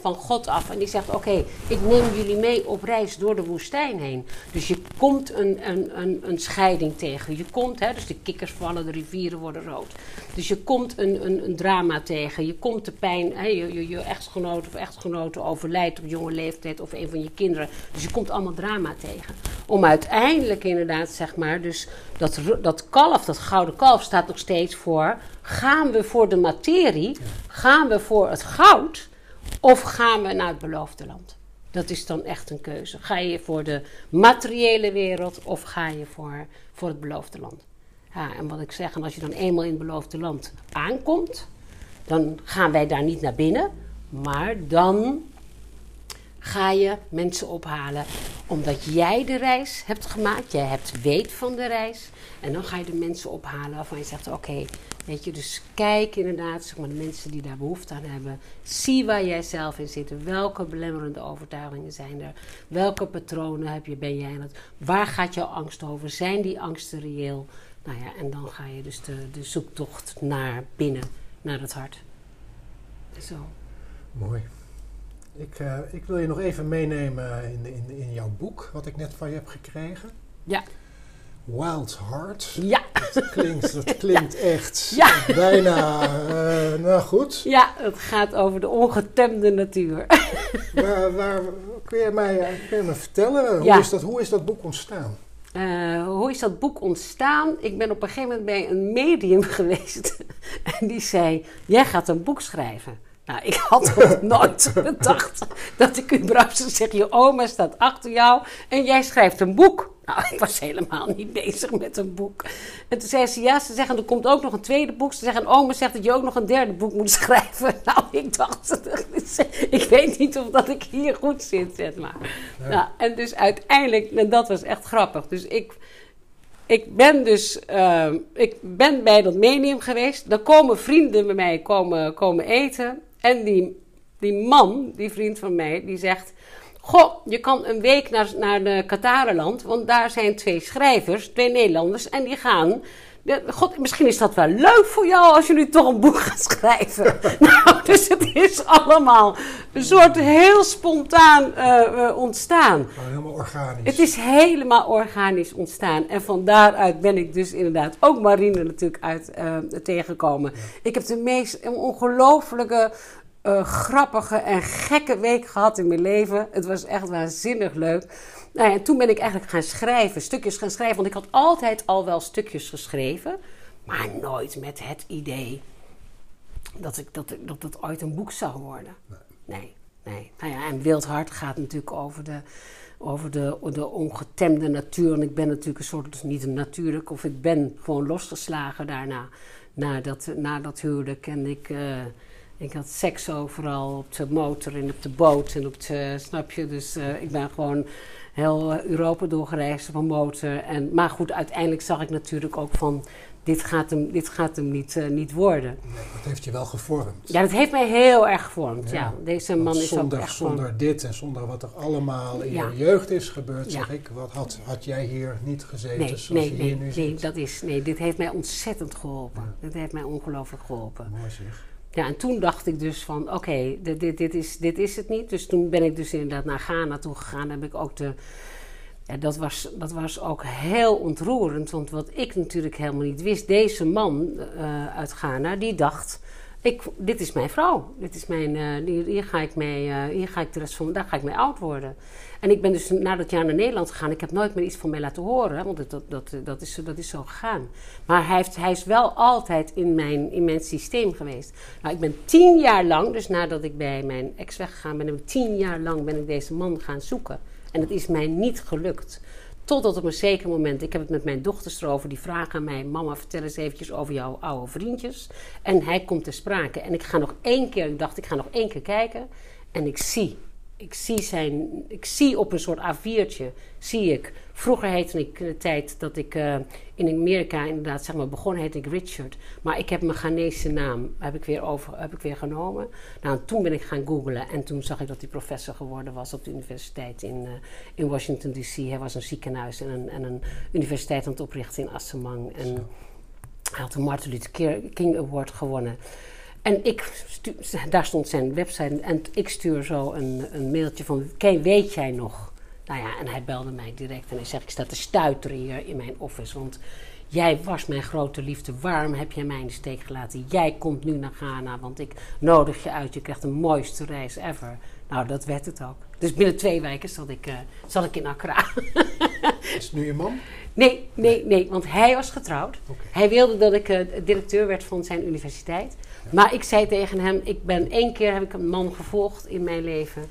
van God af. En die zegt: Oké, ik neem jullie mee op reis door de woestijn heen. Dus je komt een, een, een, een scheiding tegen. Je komt, hè, dus de kikkers vallen, de rivieren worden rood. Dus je komt een, een, een drama tegen. Je komt de pijn, hè, je, je, je echtgenoot of echtgenote overlijdt op jonge leeftijd of een van je kinderen. Dus je komt allemaal drama tegen. Om uiteindelijk inderdaad, zeg maar, dus dat, dat kalf, dat gouden kalf, staat nog steeds voor. Gaan we voor de materie? Gaan we voor het goud? Of gaan we naar het beloofde land? Dat is dan echt een keuze. Ga je voor de materiële wereld of ga je voor, voor het beloofde land? En wat ik zeg, en als je dan eenmaal in het beloofde land aankomt, dan gaan wij daar niet naar binnen, maar dan ga je mensen ophalen omdat jij de reis hebt gemaakt, jij hebt weet van de reis. En dan ga je de mensen ophalen waarvan je zegt: Oké, weet je, dus kijk inderdaad, zeg maar, de mensen die daar behoefte aan hebben. Zie waar jij zelf in zit. Welke belemmerende overtuigingen zijn er? Welke patronen heb je, ben jij aan het. Waar gaat jouw angst over? Zijn die angsten reëel? Nou ja, en dan ga je dus de, de zoektocht naar binnen, naar het hart. Zo. Mooi. Ik, uh, ik wil je nog even meenemen in, in, in jouw boek, wat ik net van je heb gekregen. Ja. Wild Heart. Ja. Dat klinkt, dat [laughs] klinkt echt ja. bijna, uh, nou goed. Ja, het gaat over de ongetemde natuur. [laughs] waar, waar, kun, je mij, kun je me vertellen, hoe, is dat, hoe is dat boek ontstaan? Uh, hoe is dat boek ontstaan? Ik ben op een gegeven moment bij een medium [laughs] geweest. en die zei, jij gaat een boek schrijven. Nou, ik had nooit gedacht dat ik überhaupt zou zeggen: je oma staat achter jou en jij schrijft een boek. Nou, ik was helemaal niet bezig met een boek. En toen zei ze: Ja, ze zeggen er komt ook nog een tweede boek. Ze zeggen: Oma zegt dat je ook nog een derde boek moet [laughs] schrijven. Nou, ik dacht: Ik weet niet of dat ik hier goed zit, zeg maar. Nou, en dus uiteindelijk, en dat was echt grappig. Dus ik ik ben dus uh, ik ben bij dat medium geweest. Dan komen vrienden bij mij komen, komen eten. En die, die man, die vriend van mij, die zegt... Goh, je kan een week naar, naar de Katarenland, want daar zijn twee schrijvers, twee Nederlanders, en die gaan God, misschien is dat wel leuk voor jou als je nu toch een boek gaat schrijven. [laughs] [laughs] nou, dus het is allemaal een soort heel spontaan uh, ontstaan. helemaal organisch. Het is helemaal organisch ontstaan. En van daaruit ben ik dus inderdaad ook Marine natuurlijk uit uh, tegengekomen. Ik heb de meest ongelofelijke uh, grappige en gekke week gehad in mijn leven. Het was echt waanzinnig leuk. Nou ja, en toen ben ik eigenlijk gaan schrijven, stukjes gaan schrijven. Want ik had altijd al wel stukjes geschreven, maar nooit met het idee dat, ik, dat, dat het ooit een boek zou worden. Nee, nee. Nou ja, en Wild Hart gaat natuurlijk over de, over de, de ongetemde natuur. En ik ben natuurlijk een soort, dus niet een natuurlijk, of ik ben gewoon losgeslagen daarna na dat, na dat huwelijk. En ik, eh, ik had seks overal op de motor en op de boot en op de, snap je? Dus eh, ik ben gewoon heel Europa doorgereisd op een motor. En, maar goed, uiteindelijk zag ik natuurlijk ook van, dit gaat hem, dit gaat hem niet, eh, niet worden. Nee, dat heeft je wel gevormd. Ja, dat heeft mij heel erg gevormd. Ja, Ja, deze man is zonder, ook echt zonder gewoon... dit en zonder wat er allemaal in Ja. je jeugd is gebeurd, Ja. zeg ik, wat had, had jij hier niet gezeten Nee, zoals nee, je hier nee, nu nee, zit? dat is, nee, dit heeft mij ontzettend geholpen. Dit heeft mij ongelooflijk geholpen. Mooi zeg. Ja, en toen dacht ik dus van, oké, dit, dit, dit, is, dit is het niet. Dus toen ben ik dus inderdaad naar Ghana toe gegaan. Heb ik ook de... Ja, dat, was, dat was ook heel ontroerend. Want wat ik natuurlijk helemaal niet wist... Deze man eh, uit Ghana, die dacht... Ik, dit is mijn vrouw. Dit is mijn, eh, hier, ga ik mee, eh, hier ga ik de rest van daar ga ik mee oud worden. En ik ben dus na dat jaar naar Nederland gegaan. Ik heb nooit meer iets van mij laten horen, want dat, dat, dat, dat, is, dat is zo gegaan. Maar hij, heeft, hij is wel altijd in mijn, in mijn systeem geweest. Nou, ik ben tien jaar lang, dus nadat ik bij mijn ex weggegaan ben, ik tien jaar lang ben ik deze man gaan zoeken. En het is mij niet gelukt. Totdat op een zeker moment, ik heb het met mijn dochters erover, die vragen aan mij: Mama, vertel eens eventjes over jouw oude vriendjes. En hij komt ter sprake. En ik ga nog één keer, ik dacht, ik ga nog één keer kijken. En ik zie, ik zie zijn, ik zie op een soort A4'tje, zie ik. Vroeger heette ik de tijd dat ik eh, in Amerika inderdaad zeg maar begon, heette ik Richard. Maar ik heb mijn Ghanese naam, heb ik weer, over, heb ik weer genomen. Nou, en toen ben ik gaan googlen en toen zag ik dat hij professor geworden was op de universiteit in, eh, in Washington D.C. Hij was een ziekenhuis en een, en een universiteit aan het oprichten in Assemang. En hij had de Martin Luther King Award gewonnen. En ik daar stond zijn website en ik stuur zo een, een mailtje van, "Ken- weet jij nog? Nou ja, en hij belde mij direct en hij zegt, ik sta te stuiteren hier in mijn office, want jij was mijn grote liefde, waarom heb jij mij in de steek gelaten? Jij komt nu naar Ghana, want ik nodig je uit, je krijgt de mooiste reis ever. Nou, dat werd het ook. Dus binnen twee weken zat ik, eh, zat ik in Accra. [laughs] Is het nu je man? Nee, nee, nee, want hij was getrouwd. Hij wilde dat ik eh, directeur werd van zijn universiteit. Maar ik zei tegen hem, ik ben één keer heb ik een man gevolgd in mijn leven.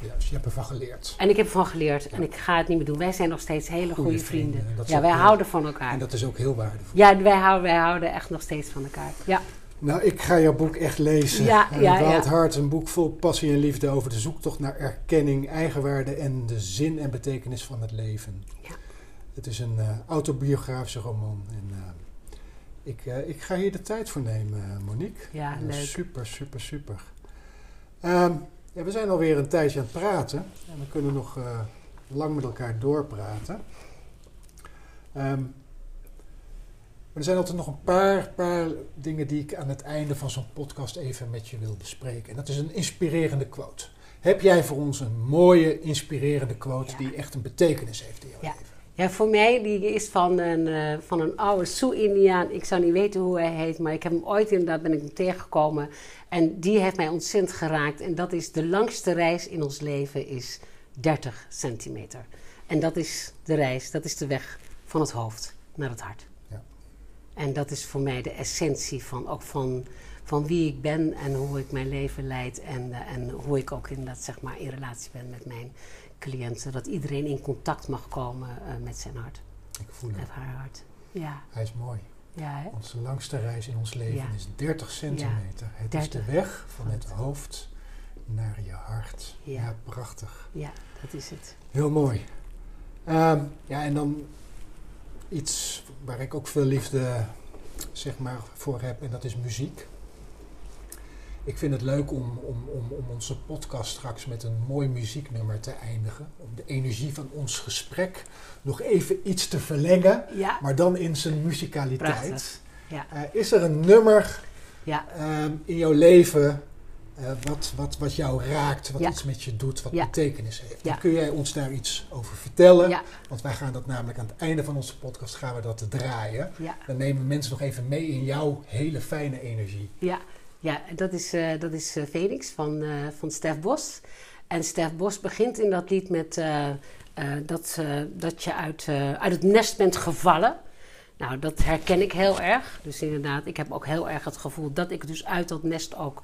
Ja, dus je hebt ervan geleerd. En ik heb ervan geleerd en ik ga het niet meer doen. Wij zijn nog steeds hele goede vrienden. Ja, wij heel- houden van elkaar. En dat is ook heel waardevol. Ja, wij houden, wij houden echt nog steeds van elkaar. Ja, Nou, ik ga jouw boek echt lezen. Ja, Eh, ja, Wild ja. Heart, een boek vol passie en liefde over de zoektocht naar erkenning, eigenwaarde en de zin en betekenis van het leven. Ja. Het is een eh, autobiografische roman. En, eh, ik, eh, ik ga hier de tijd voor nemen, eh, Monique. ja Eh, leuk. Super, super, super. Ehm, ja, we zijn alweer een tijdje aan het praten. En we kunnen nog lang met elkaar doorpraten. Ehm, maar er zijn altijd nog een paar, paar dingen die ik aan het einde van zo'n podcast even met je wil bespreken. En dat is een inspirerende quote. Heb jij voor ons een mooie, inspirerende quote Ja. die echt een betekenis heeft in jouw Ja. leven? Ja, voor mij die is van een, eh, van een oude Sioux-Indiaan. Ik zou niet weten hoe hij heet, maar ik heb hem ooit inderdaad ben ik hem tegengekomen. En die heeft mij ontzettend geraakt. En dat is de langste reis in ons leven is 30 centimeter. En dat is de reis, dat is de weg van het hoofd naar het hart. Ja. En dat is voor mij de essentie van, ook van, van wie ik ben en hoe ik mijn leven leid. En, eh, en hoe ik ook inderdaad zeg maar, in relatie ben met mijn cliënten. Dat iedereen in contact mag komen eh, met zijn hart, Ik voel hem. met haar hart. Ja, Hij is mooi. ja hè? Onze langste reis in ons leven Ja. is 30 centimeter. Het is 30. de weg van het het hoofd naar je hart. Ja, Ja. prachtig. ja, dat is het. Heel mooi. Ehm, ja, en dan iets waar ik ook veel liefde zeg maar, voor heb, en dat is muziek. Ik vind het leuk om, om, om, om onze podcast straks met een mooi muzieknummer te eindigen. Om de energie van ons gesprek nog even iets te verlengen, Ja, maar dan in zijn muzikaliteit. prachtig. Ja, Eh, is er een nummer ja, ehm, in jouw leven eh, wat, wat, wat jou raakt, wat iets met je doet, wat betekenis heeft? Dan kun jij ons daar iets over vertellen? Want wij gaan dat namelijk aan het einde van onze podcast gaan we dat draaien. Dan nemen mensen nog even mee in jouw hele fijne energie. Ja, ja dat is, eh, dat is eh, Phoenix van, eh, van Stef Bos. En Stef Bos begint in dat lied met dat, dat je uit, uit het nest bent gevallen. Nou, dat herken ik heel erg. Dus inderdaad, ik heb ook heel erg het gevoel dat ik dus uit dat nest ook,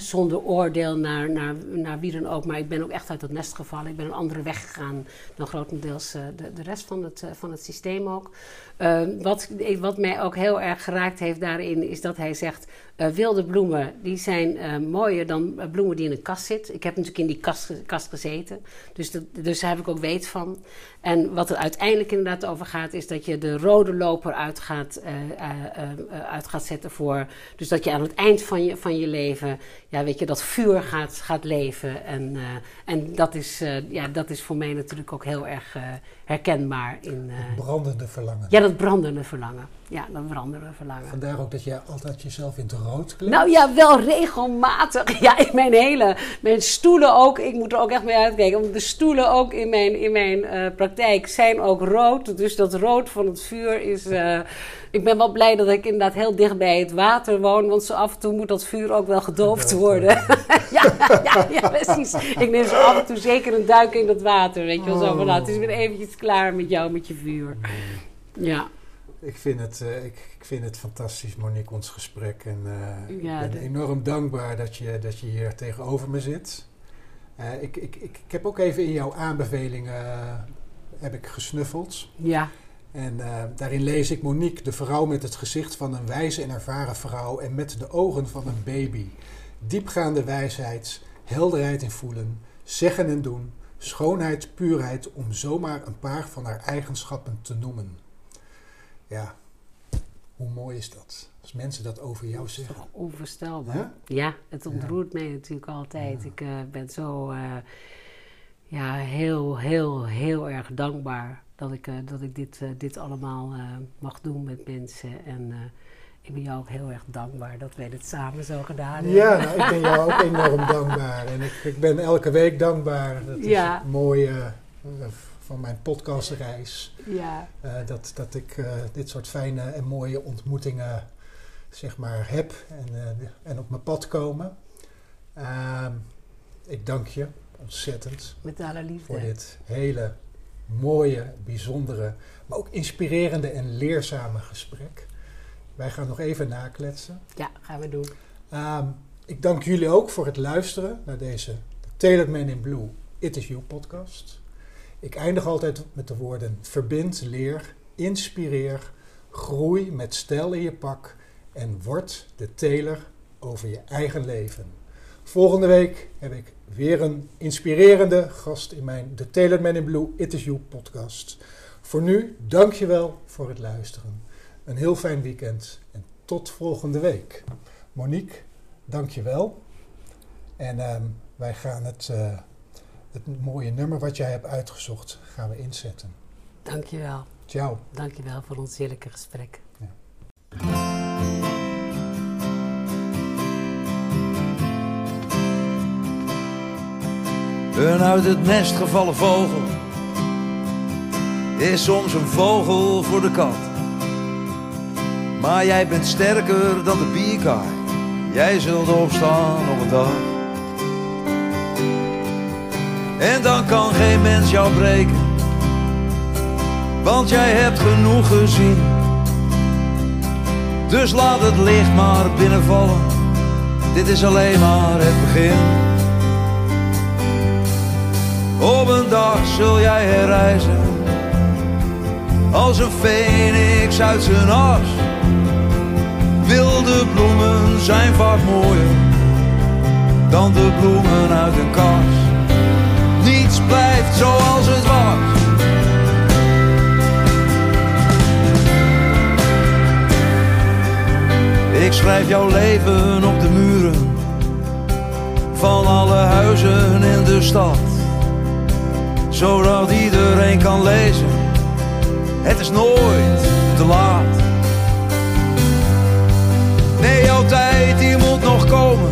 zonder oordeel naar, naar, naar wie dan ook, maar ik ben ook echt uit dat nest gevallen. Ik ben een andere weg gegaan dan grotendeels uh, de, de rest van het, uh, van het systeem ook. Uh, wat, wat mij ook heel erg geraakt heeft daarin, is dat hij zegt: wilde bloemen die zijn mooier dan bloemen die in een kast zitten. Ik heb natuurlijk in die kast, kast gezeten, dus, dus daar heb ik ook weet van. En wat er uiteindelijk inderdaad over gaat, is dat je de rode loper uit gaat, uit gaat zetten voor. Dus dat je aan het eind van je, van je leven, ja, weet je, dat vuur gaat, gaat leven. En, en dat, is, ja, dat is voor mij natuurlijk ook heel erg herkenbaar in. brandende verlangen. Ja, dat brandende verlangen. Ja, dat brandende verlangen. Vandaar ook dat jij altijd jezelf in het rood kleedt? Nou ja, wel regelmatig. [laughs] Ja, in mijn hele... Mijn stoelen ook. Ik moet er ook echt mee uitkijken. Want de stoelen ook in mijn, in mijn uh, praktijk zijn ook rood. Dus dat rood van het vuur is... Uh, ik ben wel blij dat ik inderdaad heel dicht bij het water woon. Want zo af en toe moet dat vuur ook wel gedoofd worden. [laughs] ja, ja, ja, precies. Ik neem zo af en toe zeker een duik in dat water. Weet je wel, zo van nou, het is weer eventjes klaar met jou, met je vuur. Ja. Ik vind, het, uh, ik, ik, vind het fantastisch, Monique, ons gesprek. En uh, ja, ik ben enorm dankbaar dat je, dat je hier tegenover me zit. Uh, ik, ik, ik, ik heb ook even in jouw aanbevelingen heb ik gesnuffeld. Ja. En daarin lees ik Monique, de vrouw met het gezicht van een wijze en ervaren vrouw en met de ogen van een baby. Diepgaande wijsheid, helderheid in voelen, zeggen en doen, schoonheid, puurheid, om zomaar een paar van haar eigenschappen te noemen. Ja, hoe mooi is dat? Als mensen dat over jou zeggen. Toch onvoorstelbaar. Ja, ja het ontroert ja. mij natuurlijk altijd. Ja. Ik uh, ben zo uh, ja, heel, heel, heel erg dankbaar dat ik, uh, dat ik dit, dit allemaal mag doen met mensen. En ik ben jou ook heel erg dankbaar dat wij dit samen zo gedaan hebben. Ja, nou, ik ben jou ook enorm dankbaar. En ik, ik ben elke week dankbaar. Dat is ja. mooi van mijn podcastreis. Ja. Uh, dat, dat ik uh, dit soort fijne en mooie ontmoetingen zeg maar heb en, uh, en op mijn pad komen. Ehm, ik dank je ontzettend. Met alle liefde. Voor dit hele mooie, bijzondere, maar ook inspirerende en leerzame gesprek. Wij gaan nog even nakletsen. Ja, gaan we doen. Um, ik dank jullie ook voor het luisteren naar deze Tailored Man in Blue It Is You podcast. Ik eindig altijd met de woorden verbind, leer, inspireer, groei met stijl in je pak en word de teler over je eigen leven. Volgende week heb ik weer een inspirerende gast in mijn The Tailored Man in Blue It Is You podcast. Voor nu, dankjewel voor het luisteren. Een heel fijn weekend en tot volgende week. Monique, dankjewel. En uh, wij gaan het... Uh, het mooie nummer wat jij hebt uitgezocht gaan we inzetten. Dankjewel. Ciao. Dankjewel voor ons heerlijke gesprek. Ja. Een uit het nest gevallen vogel is soms een vogel voor de kat. Maar jij bent sterker dan de bierkaai. Jij zult opstaan op een dag. En dan kan geen mens jou breken, want jij hebt genoeg gezien. Dus laat het licht maar binnenvallen, dit is alleen maar het begin. Op een dag zul jij herreizen, als een feniks uit zijn as. Wilde bloemen zijn vaak mooier dan de bloemen uit een kas niets blijft zoals het was. Ik schrijf jouw leven op de muren van alle huizen in de stad, zodat iedereen kan lezen. Het is nooit te laat. Nee, jouw tijd die moet nog komen,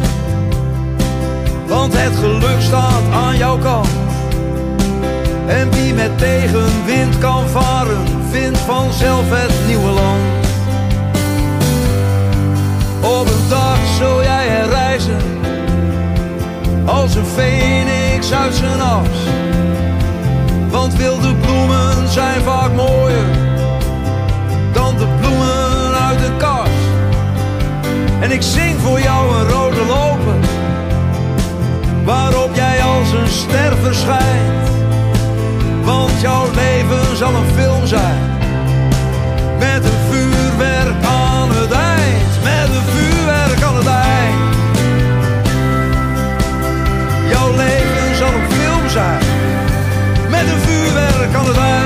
want het geluk staat aan jouw kant. En wie met tegenwind kan varen, vindt vanzelf het nieuwe land. Op een dag zul jij er reizen, als een feniks uit zijn as. Want wilde bloemen zijn vaak mooier dan de bloemen uit de kas. En ik zing voor jou een rode loper, waarop jij als een ster verschijnt Jouw leven zal een film zijn. Met een vuurwerk aan het eind. Met een vuurwerk aan het eind. Jouw leven zal een film zijn. Met een vuurwerk aan het eind.